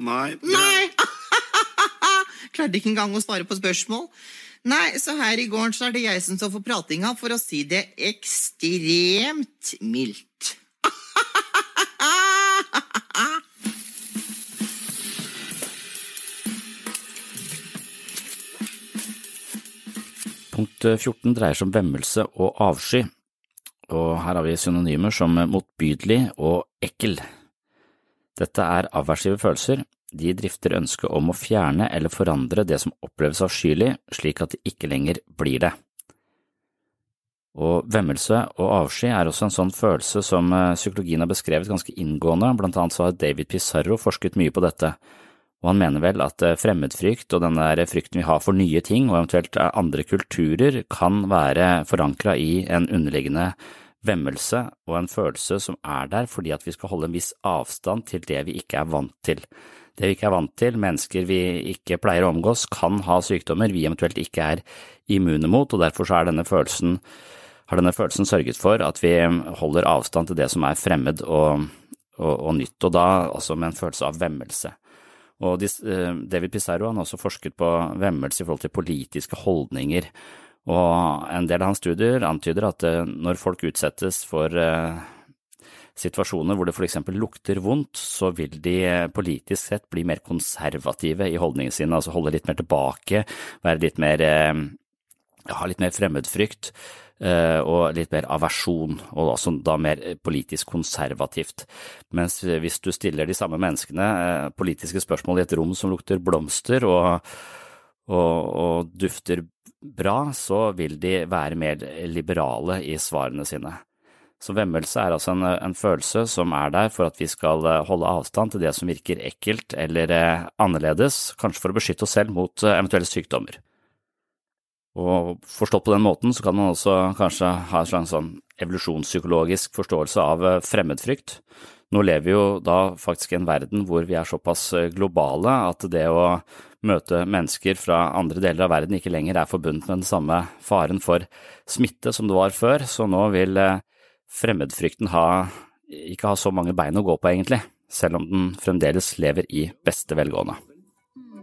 Nei. Nei! Klarte ikke engang å svare på spørsmål. Nei, så her i gården så er det jeg som står for pratinga, for å si det ekstremt mildt. Punkt 14 dreier seg om vemmelse og avsky, og her har vi synonymer som motbydelig og ekkel. Dette er aversive følelser, de drifter ønsket om å fjerne eller forandre det som oppleves avskyelig, slik at det ikke lenger blir det. Og vemmelse og avsky er også en sånn følelse som psykologien har beskrevet ganske inngående, blant annet så har David Pizarro forsket mye på dette, og han mener vel at fremmedfrykt og den der frykten vi har for nye ting og eventuelt andre kulturer kan være forankra i en underliggende vemmelse og en følelse som er der fordi at vi skal holde en viss avstand til det vi ikke er vant til. Det vi ikke er vant til, mennesker vi ikke pleier å omgås, kan ha sykdommer vi eventuelt ikke er immune mot, og derfor er denne følelsen, har denne følelsen sørget for at vi holder avstand til det som er fremmed og, og, og nytt, og da altså med en følelse av vemmelse. Og David Pizarro har også forsket på vemmelse i forhold til politiske holdninger, og en del av hans studier antyder at når folk utsettes for situasjoner hvor det f.eks. lukter vondt, så vil de eh, politisk sett bli mer konservative i holdningene sine, altså holde litt mer tilbake, være litt mer eh, ha litt mer fremmedfrykt eh, og litt mer aversjon, og også da mer politisk konservativt. Mens hvis du stiller de samme menneskene eh, politiske spørsmål i et rom som lukter blomster og, og, og dufter bra, så vil de være mer liberale i svarene sine. Så vemmelse er altså en, en, følelse som er der for at vi skal eh, holde avstand til det som virker ekkelt eller eh, annerledes, kanskje for å beskytte oss selv mot eh, eventuelle sykdommer. Og forstått på den måten så kan man også kanskje ha en slags sånn evolusjonspsykologisk forståelse av fremmedfrykt. Nå lever vi jo da faktisk i en verden hvor vi er såpass globale at det å møte mennesker fra andre deler av verden ikke lenger er forbundet med den samme faren for smitte som det var før, så nå vil fremmedfrykten ha, ikke ha så mange bein å gå på, egentlig, selv om den fremdeles lever i beste velgående.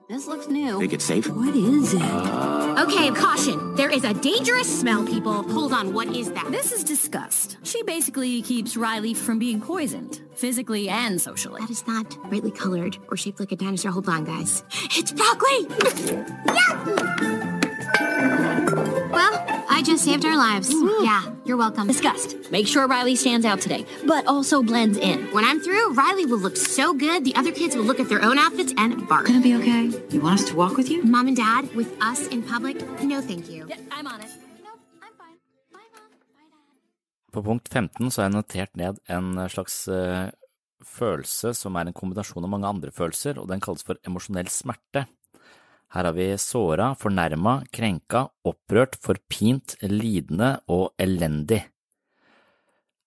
This looks new. Think it's safe? What is it? Okay, caution. There is a dangerous smell, people. Hold on, what is that? This is disgust. She basically keeps Riley from being poisoned, physically and socially. That is not brightly colored or shaped like a dinosaur. Hold on, guys. It's broccoli! yeah! Well, I just saved our lives. Yeah, you're welcome. Disgust. Make sure Riley stands out today, but also blends in. When I'm through, Riley will look so good, the other kids will look at their own outfits and bark. Gonna be okay? You want us to walk with you? Mom and Dad, with us in public? No, thank you. Yeah, I'm on it. På punkt 15 så har jeg notert ned en slags uh, følelse som er en kombinasjon av mange andre følelser, og den kalles for emosjonell smerte. Her har vi såra, fornærma, krenka, opprørt, forpint, lidende og elendig.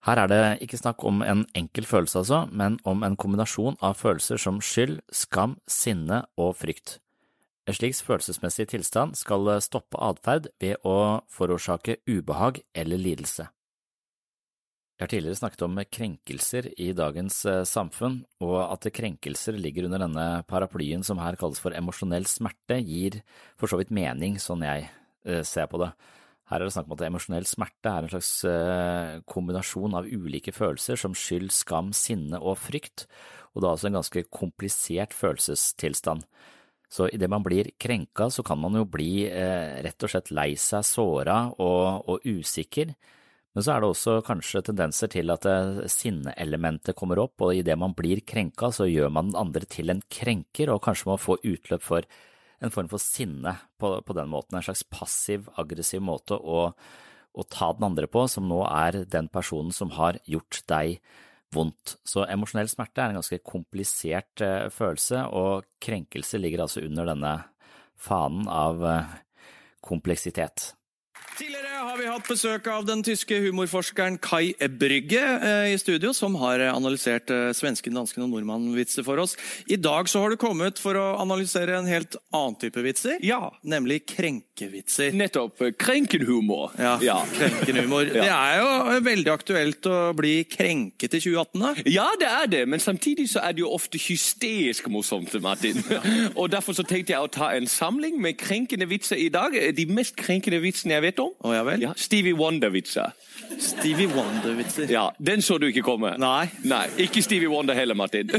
Her er det ikke snakk om en enkel følelse, altså, men om en kombinasjon av følelser som skyld, skam, sinne og frykt. En slik følelsesmessig tilstand skal stoppe atferd ved å forårsake ubehag eller lidelse. Jeg har tidligere snakket om krenkelser i dagens eh, samfunn, og at krenkelser ligger under denne paraplyen som her kalles for emosjonell smerte, gir for så vidt mening, sånn jeg eh, ser på det. Her er det snakk om at emosjonell smerte er en slags eh, kombinasjon av ulike følelser som skyld, skam, sinne og frykt, og da altså en ganske komplisert følelsestilstand. Så idet man blir krenka, så kan man jo bli rett og slett lei seg, såra og, og usikker. Men så er det også kanskje tendenser til at eh, sinneelementet kommer opp, og idet man blir krenka, så gjør man den andre til en krenker, og kanskje man får utløp for en form for sinne på, på den måten, en slags passiv, aggressiv måte å, å, ta den andre på, som nå er den personen som har gjort deg vondt. Så emosjonell smerte er en ganske komplisert uh, følelse, og krenkelse ligger altså under denne fanen av uh, kompleksitet. Tidligere har vi hatt besøk av den tyske humorforskeren Kai Brygge eh, i studio, som har analysert eh, svensken, dansken og nordmannvitser for oss. I dag så har du kommet for å analysere en helt annen type vitser. Ja. Nemlig krenkevitser. Nettopp. Krenkenhumor. Ja, ja. krenkenhumor. Det er jo veldig aktuelt å bli krenket i 2018, da. Ja, det er det, men samtidig så er det jo ofte hysterisk morsomt, Martin. og derfor så tenkte jeg å ta en samling med krenkende vitser i dag. De mest krenkende vitsene jeg vet om. Oh, ja vel? Ja, Stevie Wonder-vitser. Stevie Wonder-vitser. Ja, Den så du ikke komme? Nei. Nei, Ikke Stevie Wonder heller, Martin.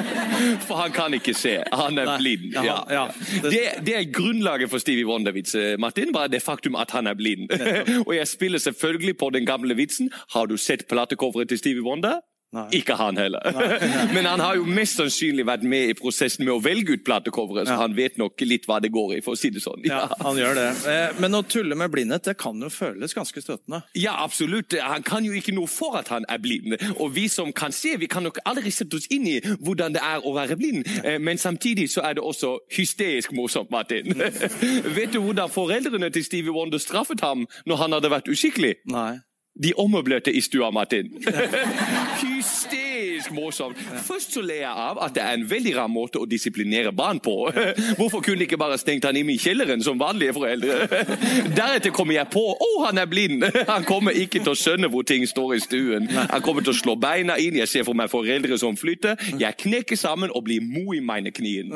for han kan ikke se. Han er Nei. blind. Ja, ja. Det... Det, det, er grunnlaget for Stevie Wonder-vitser, Martin. Bare det faktum at han er blind. og jeg spiller selvfølgelig på den gamle vitsen. Har du sett platecoveret til Stevie Wonder? Nei. Ikke han heller. Men han har jo mest sannsynlig vært med i prosessen med å velge ut platecoveret, så ja. han vet nok litt hva det går i, for å si det sånn. Ja, ja han gjør det. Eh, men å tulle med blindhet, det kan jo føles ganske støtende? Ja, absolutt. Han kan jo ikke noe for at han er blind. Og vi som kan se, vi kan nok aldri sette oss inn i hvordan det er å være blind. Eh, men samtidig så er det også hysterisk morsomt, Martin. vet du hvordan foreldrene til Stevie Wonder straffet ham når han hadde vært uskikkelig? Nei. De ommøblerte i stua, Martin. Hysterisk morsomt. Først så ler jeg av at det er en veldig rar måte å disiplinere barn på. Hvorfor kunne de ikke bare stengt han inne i kjelleren som vanlige foreldre? Deretter kommer jeg på å, han er blind! Han kommer ikke til å skjønne hvor ting står i stuen. Han kommer til å slå beina inn, jeg ser for meg foreldre som flytter. Jeg knekker sammen og blir mo i mine knien.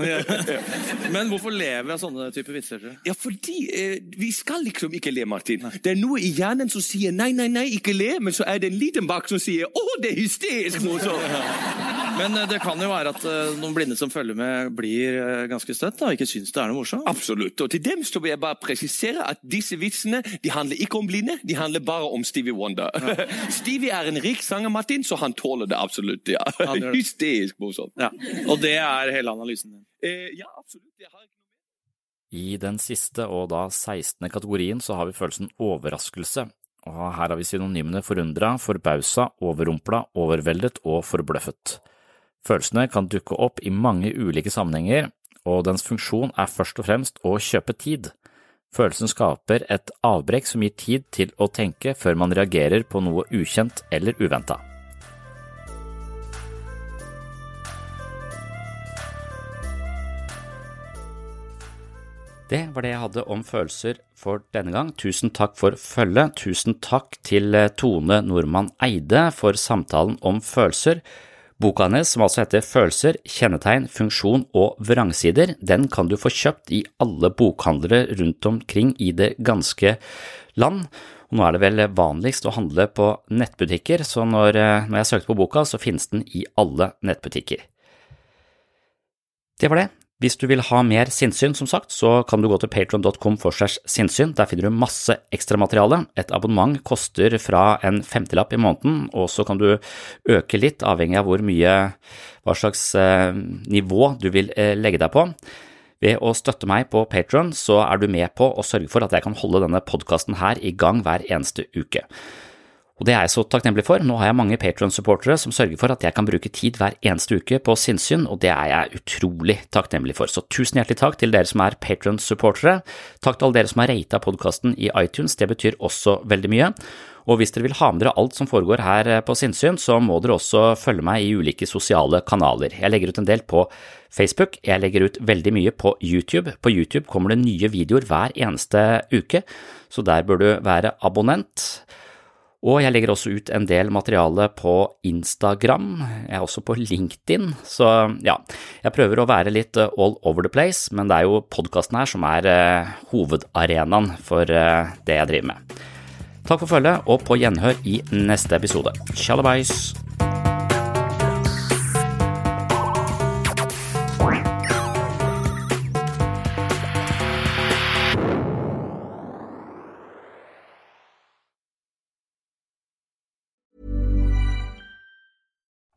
Men hvorfor lever jeg av sånne typer vitser? Ja, fordi eh, vi skal liksom ikke le, Martin. Det er noe i hjernen som sier nei, nei, nei, ikke le, men så er det en liten bak som sier å, det er hysterisk morsomt! Men eh, det kan jo være at eh, noen blinde som følger med, blir eh, ganske støtt og ikke syns det er noe morsomt. Absolutt. Og til dem så vil jeg bare presisere at disse vitsene de handler ikke om blinde, de handler bare om Stevie Wonder. Stevie er en rik sanger, Martin, så han tåler det absolutt. ja. Det. Hysterisk morsomt. Ja. Og det er hele analysen din? Eh, ja, absolutt. Jeg har I den siste og da 16. kategorien så har vi følelsen overraskelse, og her har vi synonymene forundra, forbausa, overrumpla, overveldet og forbløffet. Følelsene kan dukke opp i mange ulike sammenhenger, og dens funksjon er først og fremst å kjøpe tid. Følelsen skaper et avbrekk som gir tid til å tenke før man reagerer på noe ukjent eller uventa. Det var det jeg hadde om følelser for denne gang. Tusen takk for følget. Tusen takk til eh, Tone Nordmann Eide for samtalen om følelser. Boka hennes, som altså heter Følelser, kjennetegn, funksjon og vrangsider, den kan du få kjøpt i alle bokhandlere rundt omkring i det ganske land. Og nå er det vel vanligst å handle på nettbutikker, så når, eh, når jeg søkte på boka, så finnes den i alle nettbutikker. Det var det. Hvis du vil ha mer sinnssyn, som sagt, så kan du gå til patron.com for segs sinnssyn. Der finner du masse ekstramateriale. Et abonnement koster fra en femtilapp i måneden, og så kan du øke litt, avhengig av hvor mye, hva slags eh, nivå du vil eh, legge deg på. Ved å støtte meg på Patron, så er du med på å sørge for at jeg kan holde denne podkasten her i gang hver eneste uke. Og det er jeg så takknemlig for. Nå har jeg mange Patron-supportere som sørger for at jeg kan bruke tid hver eneste uke på sinnssyn, og det er jeg utrolig takknemlig for. Så tusen hjertelig takk til dere som er Patron-supportere. Takk til alle dere som har rata podkasten i iTunes, det betyr også veldig mye. Og hvis dere vil ha med dere alt som foregår her på Sinnsyn, så må dere også følge meg i ulike sosiale kanaler. Jeg legger ut en del på Facebook, jeg legger ut veldig mye på YouTube. På YouTube kommer det nye videoer hver eneste uke, så der bør du være abonnent. Og jeg legger også ut en del materiale på Instagram, jeg er også på LinkedIn, så ja, jeg prøver å være litt eh, all over the place, men det er jo podkasten her som er eh, hovedarenaen for eh, det jeg driver med. Takk for følget, og på gjenhør i neste episode. Tjallabais!